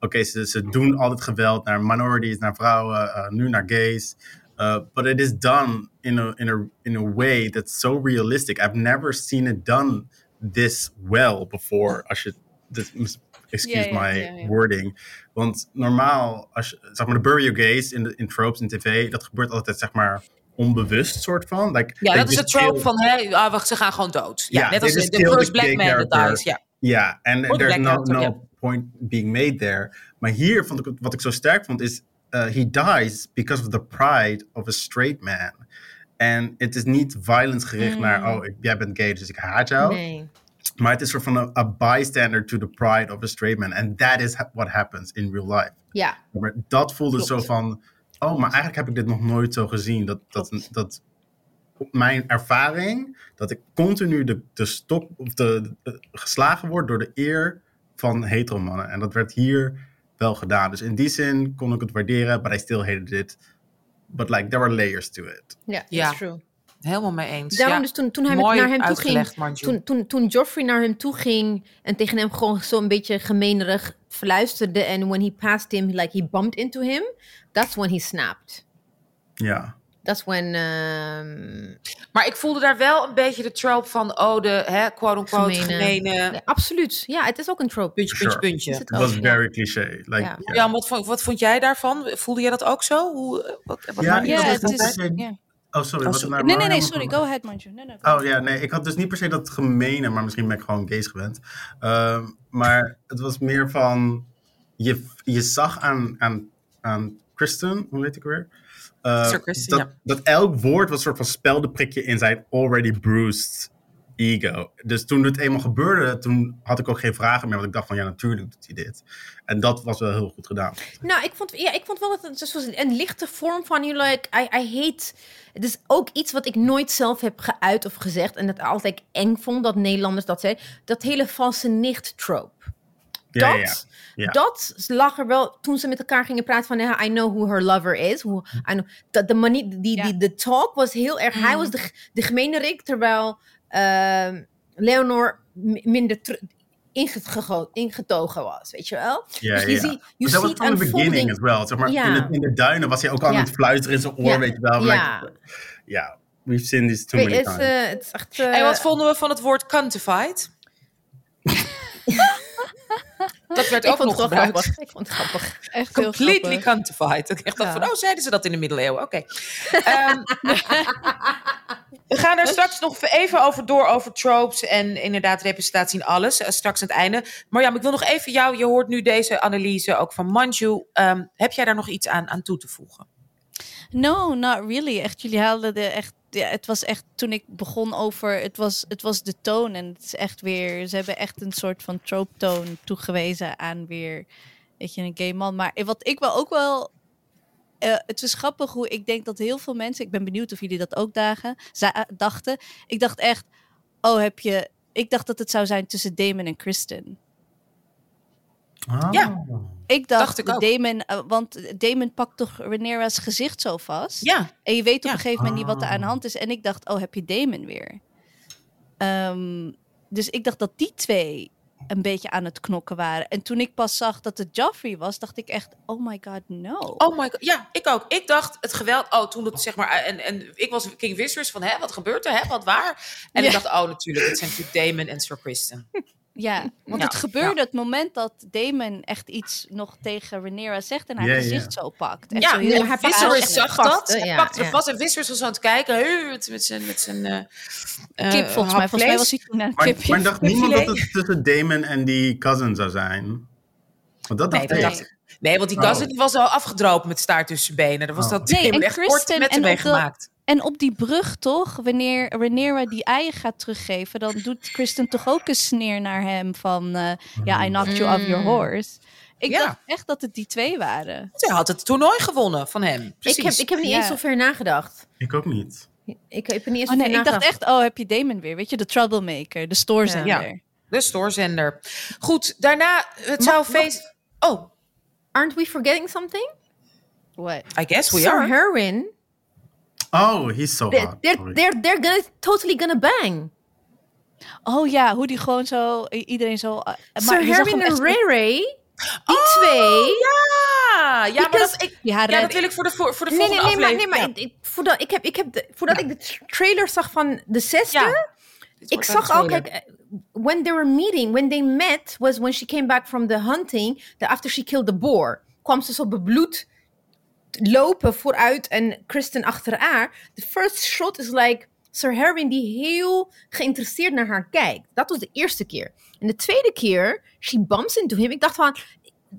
Oké, ze, ze doen altijd geweld naar minorities, naar vrouwen, eh, nu naar gays. Uh, but it is done in a, in, a, in a way that's so realistic. I've never seen it done this well before. Als je, this, excuse my wording. Want normaal, als je, zeg maar, de bury your gays in, de, in tropes in tv, dat gebeurt altijd, zeg maar, onbewust soort van. Like, Ja, dat is het trope kill- van, hè, ah, wacht, ze gaan gewoon dood. Ja, net als they de first black man that dies. Ja. Ja, en there's no, no point being made there. Maar hier vond ik wat ik zo sterk vond is, uh, he dies because of the pride of a straight man. En het is niet violence gericht Mm. naar, oh, ik- jij bent gay, dus ik haat jou. Nee. Maar het is soort van a, a bystander to the pride of a straight man. And that is ha- what happens in real life. Ja. Maar dat voelde Klopt. zo van, oh, maar eigenlijk heb ik dit nog nooit zo gezien. Dat, dat, dat op mijn ervaring, dat ik continu de, de stok, of de, de- geslagen word door de eer van heteromannen. En dat werd hier wel gedaan. Dus in die zin kon ik het waarderen, but I still hated it. But like, there were layers to it. Ja, Ja. that's true. Helemaal mee eens. Daarom ja. dus toen, toen hij naar hem toe ging, toen, toen, toen Joffrey naar hem toe ging en tegen hem gewoon zo'n beetje gemeenerig fluisterde en when he passed him, like he bumped into him, that's when he snapped. Ja. That's when, um, Maar ik voelde daar wel een beetje de trope van, oh, de hè, quote-unquote Gemene. gemene, ja, absoluut. Ja, het is ook een trope. puntje, puntje, Sure. puntje. Ook, was very cliché. Like, Ja. ja. Ja, wat, vond- wat vond jij daarvan? Voelde jij dat ook zo? Hoe, wat, wat Ja, Ja, dat het is... ja. Oh, sorry. Oh, sorry. naar Nee, nee, nee, sorry. Go ahead, Manju. Nee, nee, Oh ja, nee, ik had dus niet per se dat gemene, maar misschien ben ik gewoon gays gewend. Ehm, maar het was meer van, je, je zag aan, aan, aan Kristen, hoe heet ik weer? Eh, Sir Kristen, dat, ja. dat elk woord was een soort van speldenprikje in zijn already bruised ego. Dus toen het eenmaal gebeurde, toen had ik ook geen vragen meer, want ik dacht van ja, natuurlijk doet hij dit. En dat was wel heel goed gedaan. Nou, ik vond, ja, ik vond wel dat het dus was een lichte vorm van, you like, I, I hate... Het is ook iets wat ik nooit zelf heb geuit of gezegd en dat altijd eng vond dat Nederlanders dat zeiden. Dat hele valse nicht trope. Ja, dat, ja, ja. Ja. dat lag er wel toen ze met elkaar gingen praten van I know who her lover is. Who, I know, dat de manier, die, Ja. die, de talk was heel erg. Hij was de, de gemene Rick, terwijl Leonor m- minder ingetogen was, weet je wel? Ja, dus je ja. ziet, je dat was from the beginning as well. Zeg maar, Ja. in, het, in de duinen was hij ook al Ja. aan het fluisteren in zijn oor, Ja. weet je wel. Ja. Like, ja, we've seen this too many times. eh, het is echt... eh, En wat vonden we van het woord quantified? dat werd ik ook vond nog gebruikt. grappig. Ik vond het grappig. Echt heel Completely quantified. Ik echt dacht Ja. van, oh, zeiden ze dat in de middeleeuwen? Oké. Ehm, we straks nog even over door, over tropes en inderdaad representatie en alles. eh, straks aan het einde. Marjam, ik wil nog even jou, je hoort nu deze analyse ook van Manju. Ehm, heb jij daar nog iets aan, aan toe te voegen? No, not really. Echt, jullie haalden de echt. Ja, het was echt toen ik begon over. Het was, het was de toon. En het is echt weer. Ze hebben echt een soort van trope toon toegewezen aan weer. Weet je, een gay man. Maar wat ik wel ook wel. Eh, het is grappig hoe ik denk dat heel veel mensen. Ik ben benieuwd of jullie dat ook dagen, za- dachten. Ik dacht echt. Oh, heb je. Ik dacht dat het zou zijn tussen Damon en Kristen. Ah. ja. Ik dacht, ik. Damon, eh, want Damon pakt toch Rhaenyra's gezicht zo vast. Ja, En je weet op Ja. een gegeven moment niet wat er aan de Ah. hand is. En ik dacht, oh, heb je Damon weer? Ehm, dus ik dacht dat die twee een beetje aan het knokken waren. En toen ik pas zag dat het Joffrey was, dacht ik echt, oh my god, no. Oh my god, ja, ik ook. Ik dacht het geweld. Oh, toen het zeg maar. En, en ik was King Wissers van, hè, wat gebeurt er? Hè, wat waar? En ik dacht, oh, natuurlijk, het zijn natuurlijk Damon en Sir Kristen. Ja, want Ja, het gebeurde het moment dat Damon echt iets nog tegen Rhaenyra zegt en haar Ja, ja. gezicht zo pakt. Echt Ja, zo heel nee. Wissers echt zag vast, dat. Hij Ja, pakte ja. vast en Wissers was aan het kijken. Huh, met, met zijn. Met zijn eh, eh, Kip, volgens mij. Volgens mij was vlees. hij toen naar een Maar, kipje. maar dacht niemand dat het tussen Damon en die cousin zou zijn? Want dat Nee, dacht ik. ik. Nee, want die Oh. cousin die was al afgedropen met staart tussen benen. Dat was Oh. dat Nee, en echt kort met en hem meegemaakt. En op die brug toch, wanneer Rhaenyra die eieren gaat teruggeven, dan doet Kristen toch ook een sneer naar hem van, eh, ja, I knocked you off your Mm. horse. Ik Ja. dacht echt dat het die twee waren. Zij had het toernooi gewonnen van hem. Precies. Ik heb, ik heb niet Ja. eens zo ver nagedacht. Ik ook niet. Ik, ik heb er niet eens Oh zo nee, ver ik dacht echt, oh, heb je Damon weer? Weet je, de troublemaker, de stoorzender. Ja. De stoorzender. Goed, daarna het zou feest. Oh, Aren't we forgetting something? What? I guess we Sir are. Herwin, Oh, he's so they're, hot. they're, they're, they're gonna, totally gonna bang. Oh ja, hoe die gewoon zo, iedereen zo... uh, Sir zag hem Herwin echt en Ray, die Oh, twee... Ja, ja maar Because- dat, ik, ja, red- dat wil ik voor de, voor, voor de Nee, nee, volgende nee, maar, nee, maar aflevering. ik, voordat, ik heb, ik heb de, voordat ik de tra- trailer zag van de zesde, Ja. Ja. Ik zag ook, kijk, eh, when they were meeting, when they met, was when she came back from the hunting, the after she killed the boar, kwam ze zo bebloed lopen vooruit en Kristen achter haar. The first shot is like Sir Herwin die heel geïnteresseerd naar haar kijkt. Dat was de eerste keer. En de tweede keer, she bumps into him. Ik dacht van,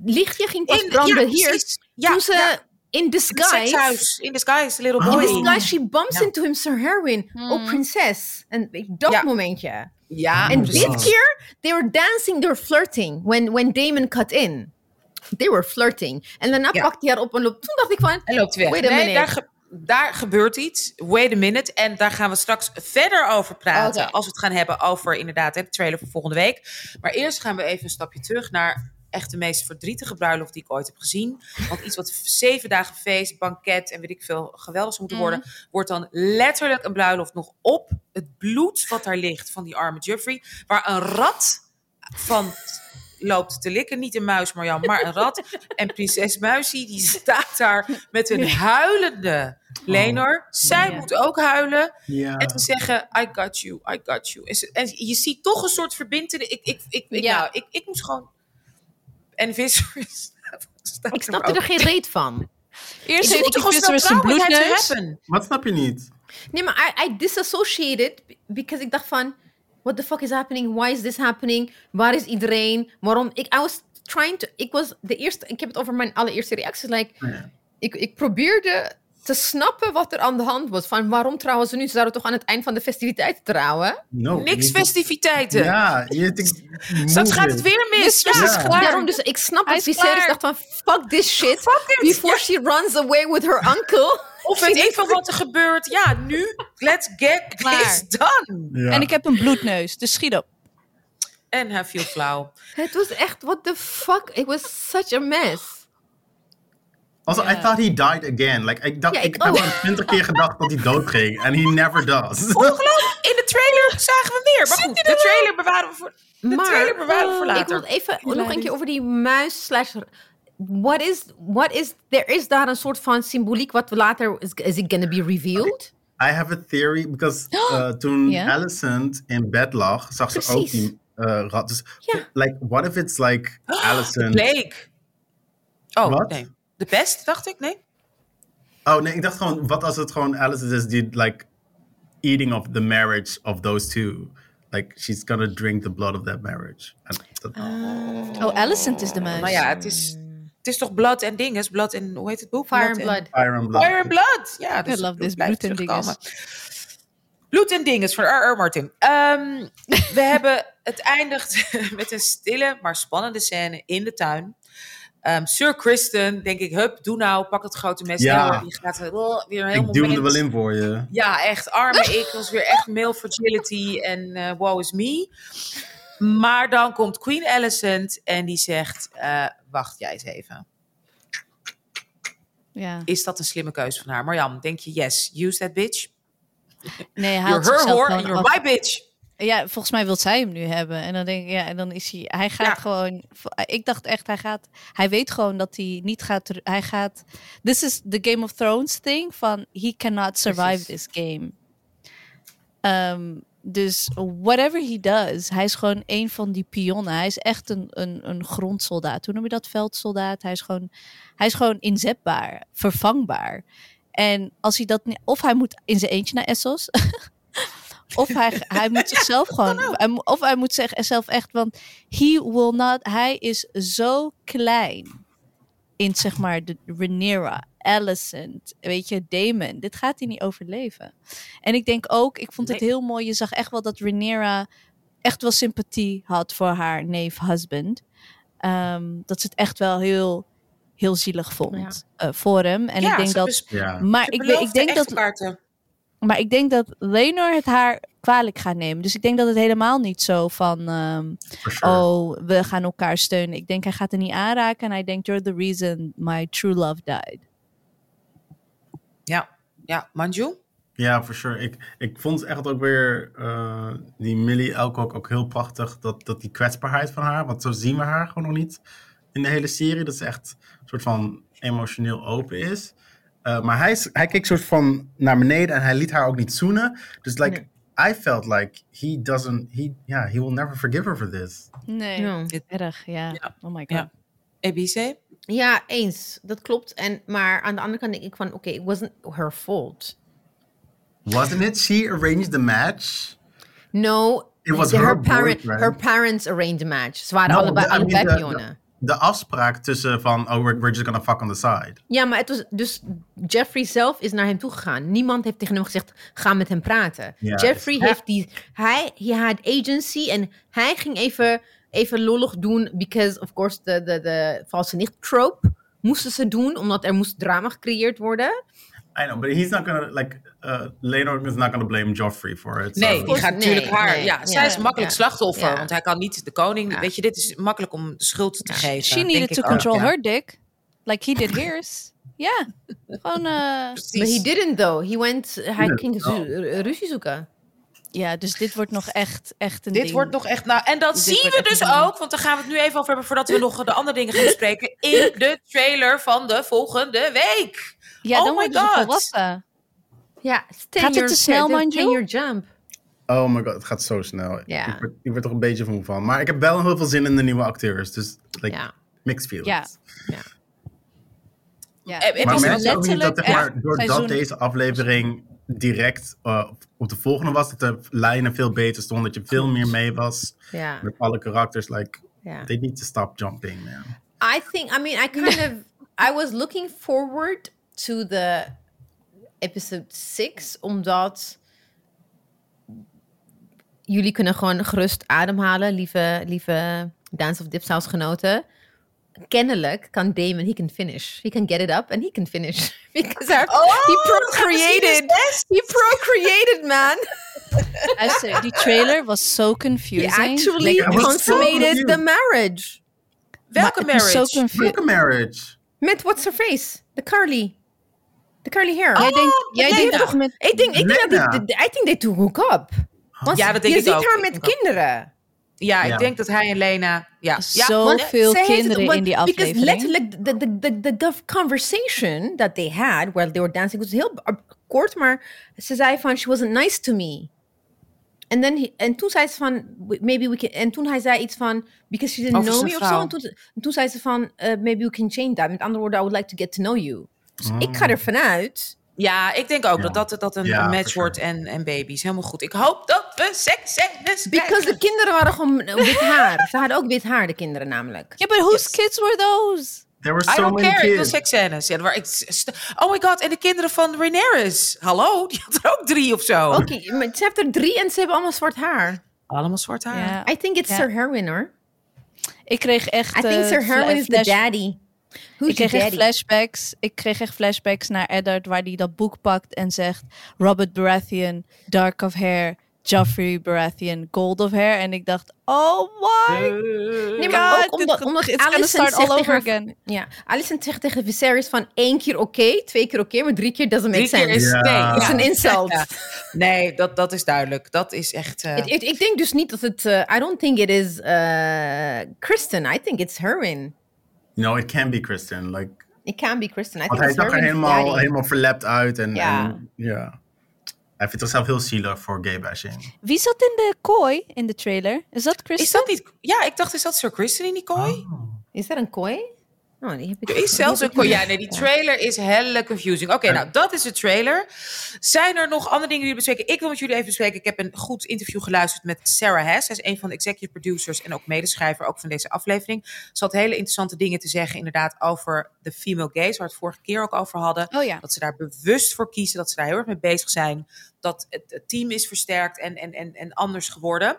lichtje ging pas In- branden ja, hier. Ja, toen ze ja. in disguise... In disguise, little boy. In disguise, she bumps Ja. into him, Sir Herwin. Oh, prinses. En dat Ja. momentje. Ja, En dit keer, they were dancing, they were flirting when, when Damon cut in. They were flirting. En daarna Ja. pakte hij haar op en loopt. Toen dacht ik van, Hij loopt weg. Wait a nee, minute. daar, ge- daar gebeurt iets. Wait a minute. En daar gaan we straks verder over praten. Als we het gaan hebben over inderdaad hè, de trailer voor volgende week. Maar eerst gaan we even een stapje terug naar echt de meest verdrietige bruiloft die ik ooit heb gezien. Want iets wat zeven dagen feest, banket en weet ik veel geweldig zou moeten worden, wordt dan letterlijk een bruiloft nog op het bloed wat daar ligt van die arme Jeffrey, waar een rat van loopt te likken. Niet een muis, Marjan, maar een rat. En prinses Muisie, die staat daar met een huilende Lenor. Zij Ja. moet ook huilen. En te zeggen, I got you, I got you. En, ze- en je ziet toch een soort verbindenis. Ik, ik, ik, ik, Ja. nou, ik, ik moest gewoon... En staat ik snapte ook. er geen reet van. Eerst Ze heeft. It had to bloedneus. Wat snap je niet? Nee, maar I, I disassociated because ik dacht van, what the fuck is happening? Why is this happening? Waar is iedereen? Waarom? Ik I was trying to, ik was de eerste, ik heb het over mijn allereerste reacties. Like, Ja. ik, ik probeerde te snappen wat er aan de hand was. Van waarom trouwen ze nu? Ze zouden toch aan het eind van de festiviteiten trouwen? No. Niks festiviteiten. Ja, je ik, Straks gaat het weer mis. Mis- Ja. Ja. klaar. Daarom, dus ik snap dat Viserys klaar. dacht van, fuck this shit. Fuck it. Before she runs away with her uncle. Of weet ik veel wat er gebeurt. Ja, nu, let's get Klaar. this done. Ja. En ik heb een bloedneus, dus schiet op. En hij viel flauw. Het was echt, what the fuck? It was such a mess. Also, I thought he died again. Like, ik dacht, Ja, ik, ik heb al twintig keer gedacht dat hij dood ging. En he never does. Ongelooflijk. In de trailer zagen we meer. Maar goed, de trailer bewaren we voor, de Maar, trailer bewaren we voor Ik later. wil even nog een keer over die muis slash... What is, what is, er is daar een soort van symboliek wat later, is, is it gonna be revealed? I have a theory, because uh, toen? Alicent in bed lag, zag ze ook die uh, rat. Dus, like, what if it's like Alicent... Blake. Oh, Wat? nee. De best, dacht ik, nee? Oh nee, ik dacht gewoon, wat als het gewoon Alicent is die, like, eating of the marriage of those two. Like, she's gonna drink the blood of that marriage. Dat- Oh, Alicent is de muis. Maar ja, het is, het is toch blood en dinges. Blood en, hoe heet het boek? Fire and blood. Fire and blood. Fire and Blood. Ja, dus I love this bloed en terugkomen. Bloed en dinges van R.R. Martin. Ehm, we hebben het eindigt met een stille, maar spannende scène in de tuin. Ehm, Sir Kristen, denk ik, hup, doe nou, pak het grote mes. Ja. Die gaat er oh, weer een heel Ik duw hem er wel in voor je. Ja, echt. Arme ik was weer echt male fragility en eh woe is me. Maar dan komt Queen Alicent en die zegt, eh, wacht jij eens even. Ja. Is dat een slimme keuze van haar? Marjam, denk je, yes, use that bitch? Nee, hij You're haalt her whore and you're af. my bitch. Ja, volgens mij wil zij hem nu hebben. En dan denk ik, ja, en dan is hij, hij gaat Ja. gewoon. Ik dacht echt, hij gaat, hij weet gewoon dat hij niet gaat, hij gaat. This is the Game of Thrones thing van he cannot survive Precies. this game. Ehm, dus whatever he does, hij is gewoon een van die pionnen. Hij is echt een, een, een grondsoldaat. Hoe noem je dat? Veldsoldaat. Hij is gewoon, hij is gewoon inzetbaar, vervangbaar. En als hij dat niet, of hij moet in zijn eentje naar Essos. Of hij, hij moet zichzelf gewoon. Of hij moet zichzelf echt. Want he will not. Hij is zo klein. In zeg maar de Rhaenyra, Alicent, weet je, Damon. Dit gaat hij niet overleven. En ik denk ook, ik vond het Nee. heel mooi. Je zag echt wel dat Rhaenyra echt wel sympathie had voor haar neef husband. Ehm, dat ze het echt wel heel, heel zielig vond eh, voor hem. En Ja, ik denk ze dat. Ja. Maar ze ik, weet- ik denk dat maar ik denk dat Lenor het haar kwalijk gaat nemen. Dus ik denk dat het helemaal niet zo van... ehm, sure. oh, we gaan elkaar steunen. Ik denk hij gaat er niet aanraken. En hij denkt, you're the reason my true love died. Ja, ja, Manju? Ja, for sure. Ik, ik vond echt ook weer eh, die Millie Alcock ook heel prachtig. Dat, dat die kwetsbaarheid van haar, want zo zien we haar gewoon nog niet in de hele serie. Dat ze echt een soort van emotioneel open is. Eh, maar hij, is, hij keek soort van naar beneden en hij liet haar ook niet zoenen. Dus like, I felt like he doesn't, he, yeah, he will never forgive her for this. Nee, Ja. erg, ja. Oh my god. Ja. EBC? Ja, eens. Dat klopt. En, maar aan de andere kant denk ik van, oké, it wasn't her fault. Wasn't it? She arranged the match. No, It was the- her parent, her parents arranged a match. Ze waren No, allebei, the- allebei mean, the- pionnen. De afspraak tussen van, oh, we're, we're just gonna fuck on the side. Ja, maar het was dus Jeffrey zelf is naar hem toe gegaan. Niemand heeft tegen hem gezegd: ga met hem praten. Jeffrey is- heeft die, hij, he had agency en hij ging even even lollig doen. Because, of course, de, de, de valse nicht trope moesten ze doen. Omdat er moest drama gecreëerd worden. I know, but he's not gonna, like, uh, Leonard is not gonna blame Joffrey for it. so- Nee, die course, gaat natuurlijk nee, haar. nee. Ja, zij Ja, is makkelijk ja. slachtoffer, Ja. want hij kan niet de koning. Weet je, dit is makkelijk om de schuld te geven. She needed to control her dick. Like he did hers. Ja. Gewoon, eh. But he didn't though. He went, hij ging ruzie zoeken. Ja, dus dit wordt nog echt, echt een Dit ding. wordt nog echt. Nou, en dat Dit zien we dus ook, want daar gaan we het nu even over hebben voordat we nog de andere dingen gaan bespreken. In de trailer van de volgende week. Ja, Oh dan my ze God. volwassen. Ja, Gaat het te snel? Ten your jump. Oh my god, het gaat zo snel. Ja. Ik, word, ik word er een beetje van van. Maar ik heb wel heel veel zin in de nieuwe acteurs. Dus, like, Ja. mixed feelings. Ja. Ja. Eh, het Maar mensen ook niet dat, maar, doordat seizoen- deze aflevering direct uh, op de volgende was, dat de lijnen veel beter stonden, dat je veel meer mee was Ja, met alle karakters. Like, they need to stop jumping, man. I think, I mean, I kind of, I was looking forward to the episode 6, omdat jullie kunnen gewoon gerust ademhalen, lieve, lieve Dance of Dipsaus genoten. Kennelijk kan Damon, he can finish. He can get it up and he can finish. Because our, he procreated. He procreated, man. Luister, die trailer was so He confusing. actually Like, was so consummated the marriage. Welke Maar marriage? So Welke marriage? Met what's her face? The curly. The curly hair. Jij denkt, Oh, jij Lena. denkt toch met... Ik denk, ik denk dat die, de- I think they two hook up. Want Ja, dat denk je ik ziet ook. haar met kinderen. Ja, ik Ja. denk dat hij en Lena. Ja, ja. Zoveel het- kinderen want- in die Because aflevering. letterlijk, the, the, the, the, the conversation that they had while they were dancing was heel kort, maar ze zei van, she wasn't nice to me. En, then he- en toen zei ze van, "We- maybe we can, en toen hij zei iets van, because she didn't Over know me of zo. En toen, en toen zei ze van, uh, maybe we can change that. Met andere woorden, I would like to get to know you. Dus Mm. ik ga ervan uit. Ja, ik denk ook Ja. dat dat, dat een, Ja, een for match wordt en, en baby's. Helemaal goed. Ik hoop dat we seksscènes Because de kinderen waren gewoon wit haar. Ze hadden ook wit haar, de kinderen namelijk. Ja, but whose Yes. kids were those? There were I so don't many care, ik wil kids. seksscènes. Ja, waar ik, oh my god, en de kinderen van Rhaenyra. Hallo, die had er ook drie of zo. Oké, maar ze heeft er drie en ze hebben allemaal zwart haar. Allemaal zwart haar. I think it's. Sir Herwin hoor. Ik kreeg echt... I think eh, Sir Herwin is the flash- daddy. Who's Ik kreeg echt flashbacks. Ik kreeg echt flashbacks naar Eddard, waar hij dat boek pakt en zegt: Robert Baratheon, dark of hair. Joffrey Baratheon, gold of hair. En ik dacht, oh why? Nee, maar God, ook omdat, omdat it's gonna Alicent start zegt all tegen over again. Ja, Alicent zegt tegen Viserys van één keer oké, twee keer oké, maar drie keer doesn't make Drie keer sense. is Ja. nee. Het is ja. een insult. Ja. Nee, dat, dat is duidelijk. Dat is echt. eh, Ik, ik, ik denk dus niet dat het... eh, I don't think it is uh, Kristen. I think it's Herwin. No, it can be Kristen. Like, It can be Kristen. I think hij zag er helemaal, daddy. helemaal verlept uit. En, Ja. en- ja. Hij vindt zichzelf heel zielig voor gay bashing. Wie zat in de kooi in de trailer? Is dat Kristen? is dat niet. Ja, ik dacht, is dat Sir Kristen in die kooi? Oh. Is dat een kooi? Oh, die heb ik Er is zelfs een. Ja, nee, die trailer is helle confusing. Oké, nou, dat is de trailer. Zijn er nog andere dingen die jullie bespreken? Ik wil met jullie even bespreken. Ik heb een goed interview geluisterd met Sarah Hess. Zij is een van de executive producers en ook medeschrijver ook van deze aflevering. Ze had hele interessante dingen te zeggen inderdaad over de female gaze, waar we het vorige keer ook over hadden. Oh ja. Dat ze daar bewust voor kiezen, dat ze daar heel erg mee bezig zijn. Dat het, het team is versterkt en, en, en, en anders geworden.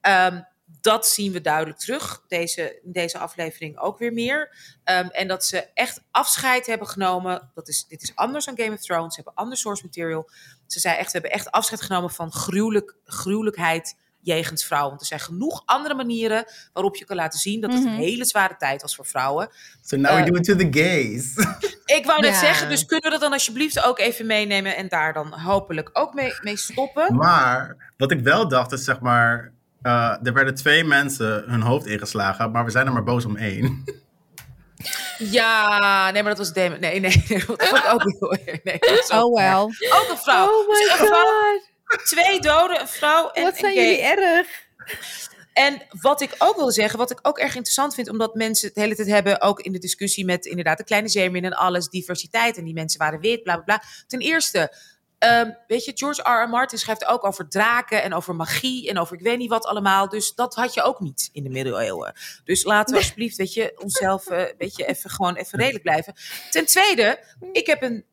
Ehm, dat zien we duidelijk terug, deze, in deze aflevering ook weer meer. Ehm, en dat ze echt afscheid hebben genomen. Dat is, dit is anders dan Game of Thrones. Ze hebben ander source material. Ze zei echt, we hebben echt afscheid genomen van gruwelijk, gruwelijkheid jegens vrouwen. Want er zijn genoeg andere manieren waarop je kan laten zien dat het een Mhm. hele zware tijd was voor vrouwen. So now we do it to the gays. Ik wou net Ja. zeggen, dus kunnen we dat dan alsjeblieft ook even meenemen en daar dan hopelijk ook mee, mee stoppen? maar wat ik wel dacht is zeg maar... eh, er werden twee mensen hun hoofd ingeslagen, maar we zijn er maar boos om één. Ja, nee, maar dat was Damon. Nee, nee, nee dat vond ik ook niet. Nee, Oh well. ook een vrouw. Oh my Dus een vrouw, god. twee doden, een vrouw en Wat zijn jullie erg. En wat ik ook wil zeggen, wat ik ook erg interessant vind, omdat mensen het de hele tijd hebben, ook in de discussie met inderdaad de kleine zeemeermin en alles, diversiteit en die mensen waren wit, bla bla bla. Ten eerste, ehm, weet je, George R. R. Martin schrijft ook over draken en over magie en over ik weet niet wat allemaal. Dus dat had je ook niet in de middeleeuwen. Dus laten we alsjeblieft, weet je, onszelf, eh weet je, even gewoon even redelijk blijven. Ten tweede, ik heb een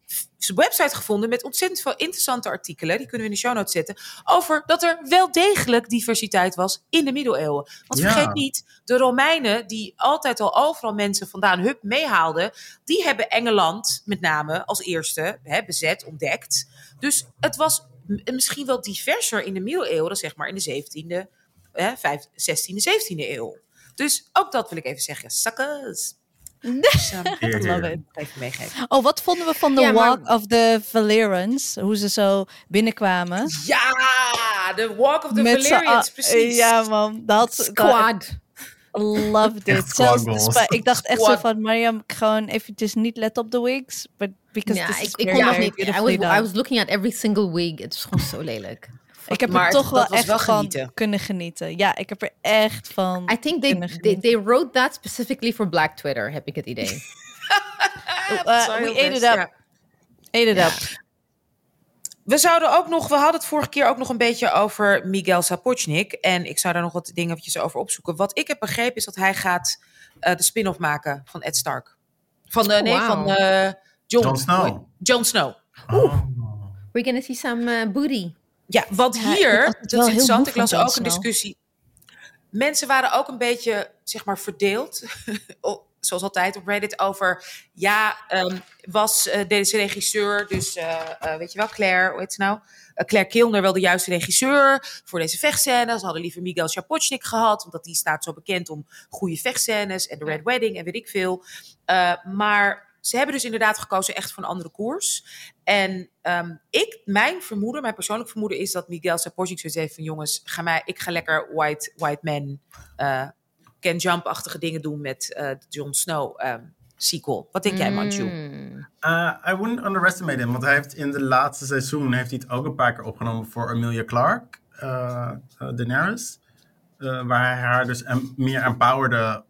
website gevonden met ontzettend veel interessante artikelen. Die kunnen we in de show notes zetten. Over dat er wel degelijk diversiteit was in de middeleeuwen. Want Ja. vergeet niet, de Romeinen, die altijd al overal mensen vandaan hup meehaalden. Die hebben Engeland met name als eerste hè, bezet, ontdekt. Dus het was misschien wel diverser in de middeleeuwen dan zeg maar in de 17e, hè, 5, 16e, 17e eeuw. Dus ook dat wil ik even zeggen. Suckers. Dus, um, dat heer. ik even meegeven. Oh, wat vonden we van de Ja, maar- Walk of the Valerians? Hoe ze zo binnenkwamen. Ja, de Walk of the Met Valerians, precies. Ja, man. Dat, Squad. loved Echt it. Zelfs de squad spa- ik dacht echt zo van, Mariam, gewoon eventjes niet let op de wigs. But because Ja, this is ik, ik kon nog niet. I was. I was looking at every single wig. Het is gewoon zo lelijk. ik heb Maar er het- toch wel echt wel van genieten. kunnen genieten. Ja, ik heb er echt van I think they, they, wrote that specifically for Black Twitter, heb ik het idee. Uh, we ate it up. Ate it up. We zouden ook nog, we hadden het vorige keer ook nog een beetje over Miguel Sapochnik. En ik zou daar nog wat dingen eventjes over opzoeken. Wat ik heb begrepen is dat hij gaat eh, de spin-off maken van Ed Stark. Van, eh, Oh, nee, van eh, John, Jon Snow. Jon Snow. Oh. We're gonna see some uh, booty. Ja, want hier, dat is interessant, ik las ook een discussie. Mensen waren ook een beetje, zeg maar, verdeeld, zoals altijd op Reddit, over, ja, ehm, was eh, deze regisseur, dus eh, eh, weet je wel, Claire, hoe heet ze nou? Claire Kilner wel de juiste regisseur voor deze vechtscènes. Ze hadden liever Miguel Sapochnik gehad, omdat die staat zo bekend om goede vechtscènes en de Red Wedding en weet ik veel. Eh, maar ze hebben dus inderdaad gekozen echt voor een andere koers. En ehm, ik, mijn vermoeden, mijn persoonlijk vermoeden is dat Miguel Sapochnik zoiets heeft van jongens, ga mij, ik ga lekker white, white man, eh Ken Jump-achtige dingen doen met eh de Jon Snow ehm, sequel. Wat denk jij, Manju? Mm. Uh, I wouldn't underestimate him, want hij heeft in de laatste seizoen heeft hij het ook een paar keer opgenomen voor Amelia Clark, uh, uh, Daenerys. Uh, waar hij haar dus em- meer empowerde,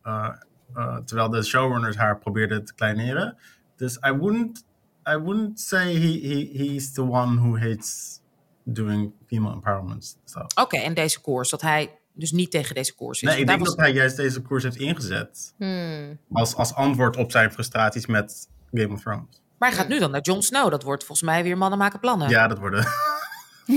uh, uh, terwijl de showrunners haar probeerden te kleineren. Dus I wouldn't, I wouldn't say he, he, he's the one who hates doing female empowerment stuff. Oké, en deze koers, dat hij dus niet tegen deze koers is. Nee, ik denk dat hij juist deze koers heeft ingezet Hmm. als, als antwoord op zijn frustraties met Game of Thrones. Maar hij gaat nu dan naar Jon Snow. Dat wordt volgens mij weer mannen maken plannen. Ja, dat worden...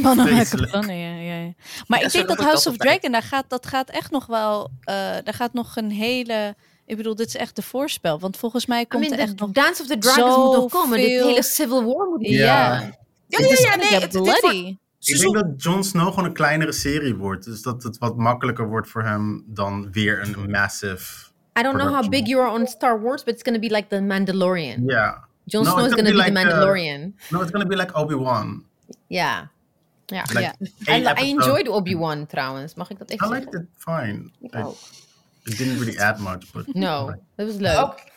Mannen maken plannen, ja, ja, ja. Maar Ja, ik denk dat House of. Dragon, daar gaat, dat gaat echt nog wel... eh daar gaat nog een hele... Ik bedoel, dit is echt de voorspel. Want volgens mij I komt mean, er echt nog... Dance of the Dragons moet nog komen. Dit hele Civil War moet Ja. Ja. ja, ja, ja, nee, het- bloody. Ik denk dat Jon Snow gewoon een kleinere serie wordt. Dus dat het wat makkelijker wordt voor hem dan weer een massive... I don't know how big you are on Star Wars, but it's gonna be like the Mandalorian. Ja. Jon No, Snow is gonna gonna be the uh, Mandalorian. No, it's gonna be like Obi-Wan. Ja. Ja. Like Ja. I, enjoyed Obi-Wan trouwens. Mag ik dat even I zeggen? liked it fine. Ik ook. It didn't really add much, but... No, dat was leuk.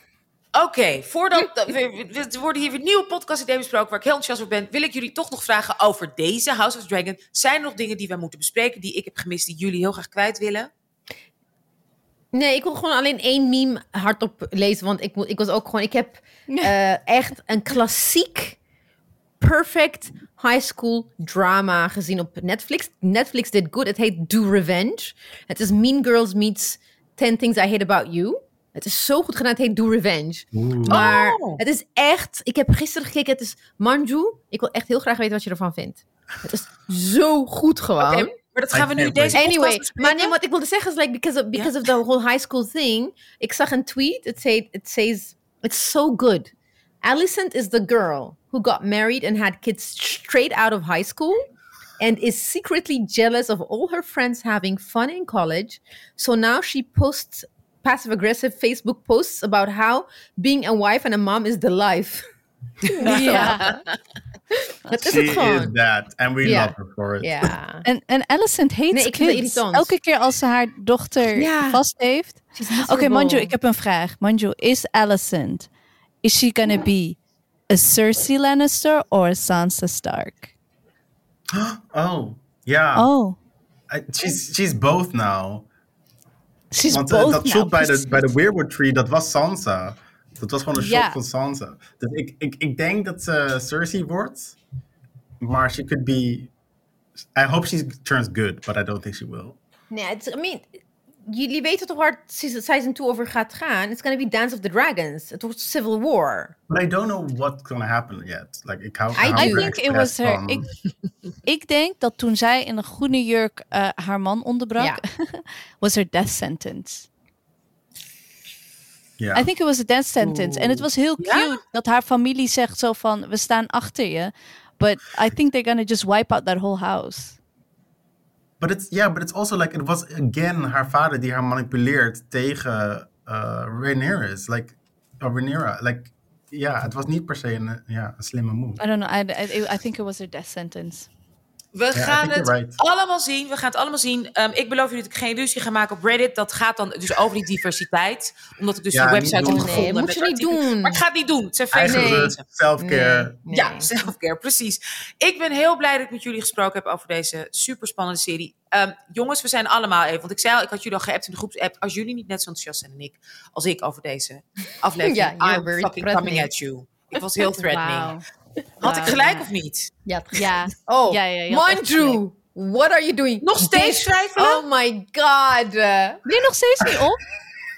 Oké, voordat we, we- worden hier weer nieuwe podcast-ideeën besproken waar ik heel enthousiast over ben, wil ik jullie toch nog vragen over deze House of Dragon. Zijn er nog dingen die wij moeten bespreken die ik heb gemist die jullie heel graag kwijt willen? Nee, ik wil gewoon alleen één meme hardop lezen. Want ik, moet- ik was ook gewoon... Ik heb eh, echt een klassiek, perfect high school drama gezien op Netflix. Netflix did good. Het heet Do Revenge. Het is Mean Girls meets 10 Things I Hate About You. Het is zo goed gedaan. Het heet Do Revenge. Oeh. Maar Oh. het is echt... Ik heb gisteren gekeken. Het is Manju. Ik wil echt heel graag weten wat je ervan vindt. Het is zo goed gewoon. Maar dat gaan we nu deze Anyway, maar nee, wat ik wilde zeggen is like because of, because of the whole high school thing. Ik zag een tweet. It said it says it's so good. Alicent is the girl who got married and had kids straight out of high school and is secretly jealous of all her friends having fun in college. So now she posts passive aggressive Facebook posts about how being a wife and a mom is the life. Ja. Dat is She het is that, and we Ja. love her for it. Ja. En, en Alicent hates Nee, ik vind het kids. irritant. Elke keer als ze haar dochter Ja. vast heeft. She's Oké, miserable. Manju, ik heb een vraag. Manju, is Alicent, is she gonna be a Cersei Lannister or a Sansa Stark? Oh, ja. Oh, I- she's, she's both now. she's Want eh, both dat now, shot bij de, bij de Weirwood Tree, dat was Sansa. Dat was gewoon een shot Ja. van Sansa. Dus ik, ik, ik denk dat ze Cersei wordt. Maar she could be... I hope she turns good, but I don't think she will. Nee, it's, I mean, jullie weten toch waar season season 2 over gaat gaan? It's gonna be Dance of the Dragons. Het wordt Civil War. But I don't know what's gonna happen yet. Like, ik hou, I hou. I think it was her. van. Ik, ik denk dat toen zij in een groene jurk eh, haar man onderbrak, was her death sentence. Ja. I think it was a death sentence. En het was heel cute dat haar familie zegt zo van, we staan achter je. But I think they're gonna just wipe out that whole house. But it's yeah, but it's also like it was again haar vader die haar manipuleert tegen uh, Rhaenyra's, like uh, Rhaenyra, like ja, het was niet per se een, ja, een slimme move. I don't know. I, I, I think it was her death sentence. We gaan het right. allemaal zien. We gaan het allemaal zien. Ehm, ik beloof jullie dat ik geen ruzie ga maken op Reddit. Dat gaat dan dus over die diversiteit. Omdat ik dus Ja, die website heb Nee, gevonden. moet met je niet artikelen. doen. Maar ik ga het niet doen. Het zijn Eigen mensen. self-care. Nee. Ja, selfcare, precies. Ik ben heel blij dat ik met jullie gesproken heb over deze super spannende serie. Ehm, jongens, we zijn allemaal even. Want ik zei al, ik had jullie al geappt in de groepsapp. Als jullie niet net zo enthousiast zijn en ik, als ik over deze aflevering. Ja, I'm very fucking coming at you. Ik was heel threatening. Wauw. Had ik gelijk of niet? Ja. Ja. Oh, Ja, ja, Manju, what are you doing? Nog steeds twijfelen? Oh my god. Ben je nog steeds niet op?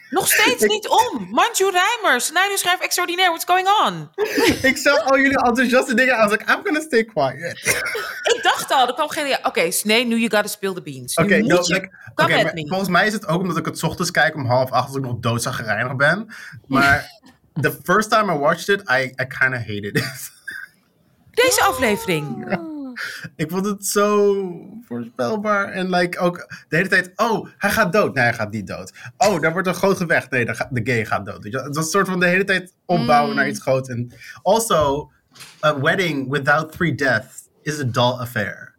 Nog steeds niet om. Manju Rijmers. Scenario schrijf extraordinair. What's going on? ik zag al jullie enthousiaste dingen. I was like, I'm gonna stay quiet. Ik dacht al, er kwam geen... ja, Oké, nee, nu you gotta spill the beans. Oké, nu no, moet je... like, Come oké, at maar me. volgens mij is het ook omdat ik het 's ochtends kijk om half acht als ik nog doodzaggereinig ben. Maar the first time I watched it, I, I kind of hated it. Deze aflevering. ik vond het zo voorspelbaar. En like ook de hele tijd, oh, hij gaat dood. Nee, hij gaat niet dood. Oh, daar wordt een groot gevecht. Nee, de gay gaat dood. Weet je wel? Het was een soort van de hele tijd opbouwen naar iets groots. En also, a wedding without three deaths is a dull affair.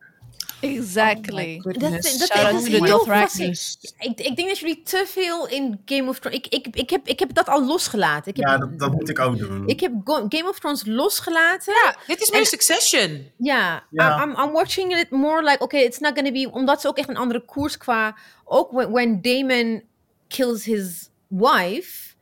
Exactly. Dat, dat, Shout out to the fascinerend. Ik, ik denk dat jullie te veel in Game of Thrones... Ik, ik, ik, heb, ik heb dat al losgelaten. Ik heb, Ja, dat, dat moet ik ook doen. ik heb Go- Game of Thrones losgelaten. Ja, dit is meer Succession. Ja, Ja. I'm, I'm watching it more like, okay, it's not gonna be... Omdat ze ook echt een andere koers qua... Ook when, when Damon kills his wife,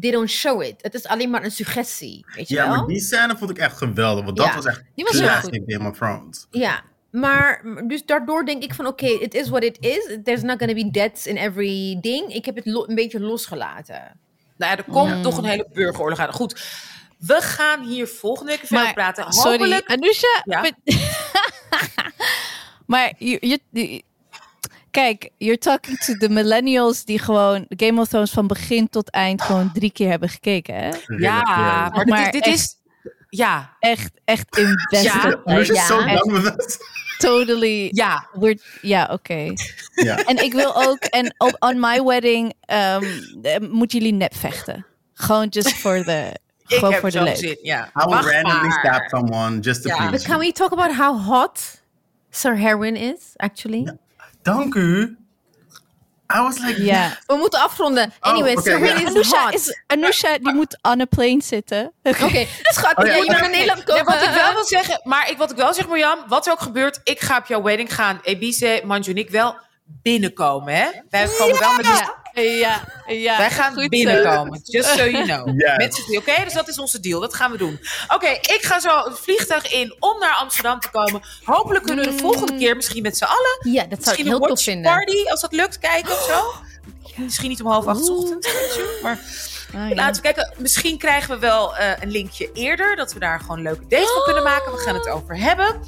they don't show it. Het is alleen maar een suggestie, weet je ja, wel? maar die scène vond ik echt geweldig. Want dat was echt die was heel classic Game of Thrones. Ja, maar dus daardoor denk ik van, oké, it is what it is. There's not gonna be deaths in every ding. Ik heb het een beetje losgelaten. Nou ja, er komt toch een hele burgeroorlog aan. Goed, we gaan hier volgende week verder Maar, praten. sorry, Hopelijk... Anusha. Ja? but- maar je, kijk, you're talking to the millennials die gewoon Game of Thrones van begin tot eind gewoon drie keer hebben gekeken, hè? Ja, maar, dit, Maar is, dit echt- is... Ja, Echt, echt invested. Ja. Anusha is ja, zo us. Totally. ja. We're, ja, oké. Ja. En ik wil ook, en op on my wedding ehm, eh, moeten jullie nep vechten. Gewoon just for the, Ik gewoon heb voor de leuk. zin, ja. I will Wacht randomly maar. stab someone just to Ja. please But can we talk about how hot Sir Harwin is, actually? Dank u. I was like, Ja. We moeten afronden. Anyway, oké, Sir ja. Harwin is Anusha, hot. is, Anusha die moet on a plane zitten. Oké, schat, Oh ja, wil je ja. naar Nederland Nee, komen? wat ik wel wil zeggen, maar ik, wat ik wel zeg, Marjam, wat er ook gebeurt, ik ga op jouw wedding gaan. Ebice, Manju en ik wel binnenkomen, hè? Wij komen wel met Ja, ja. Wij gaan Goed zo. binnenkomen. Just so you know. Z'n drieën, Oké, dus dat is onze deal. Dat gaan we doen. Oké, ik ga zo het vliegtuig in om naar Amsterdam te komen. Hopelijk kunnen we de volgende keer misschien met z'n allen. Ja, dat zou ik Misschien heel een tof vinden. party, als dat lukt, kijken of zo. Misschien niet om half acht 's ochtends, maar Ah, ja. laten we kijken. Misschien krijgen we wel eh, een linkje eerder, dat we daar gewoon een leuke date van kunnen maken. We gaan het over hebben.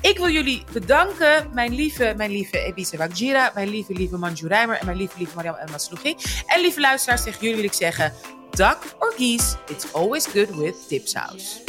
Ik wil jullie bedanken, mijn lieve, mijn lieve Ebise Wagjira, mijn lieve, lieve Manju Rijmer en mijn lieve, lieve Mariam El. En lieve luisteraars, tegen jullie wil ik zeggen, duck or geese, it's always good with Tipsaus.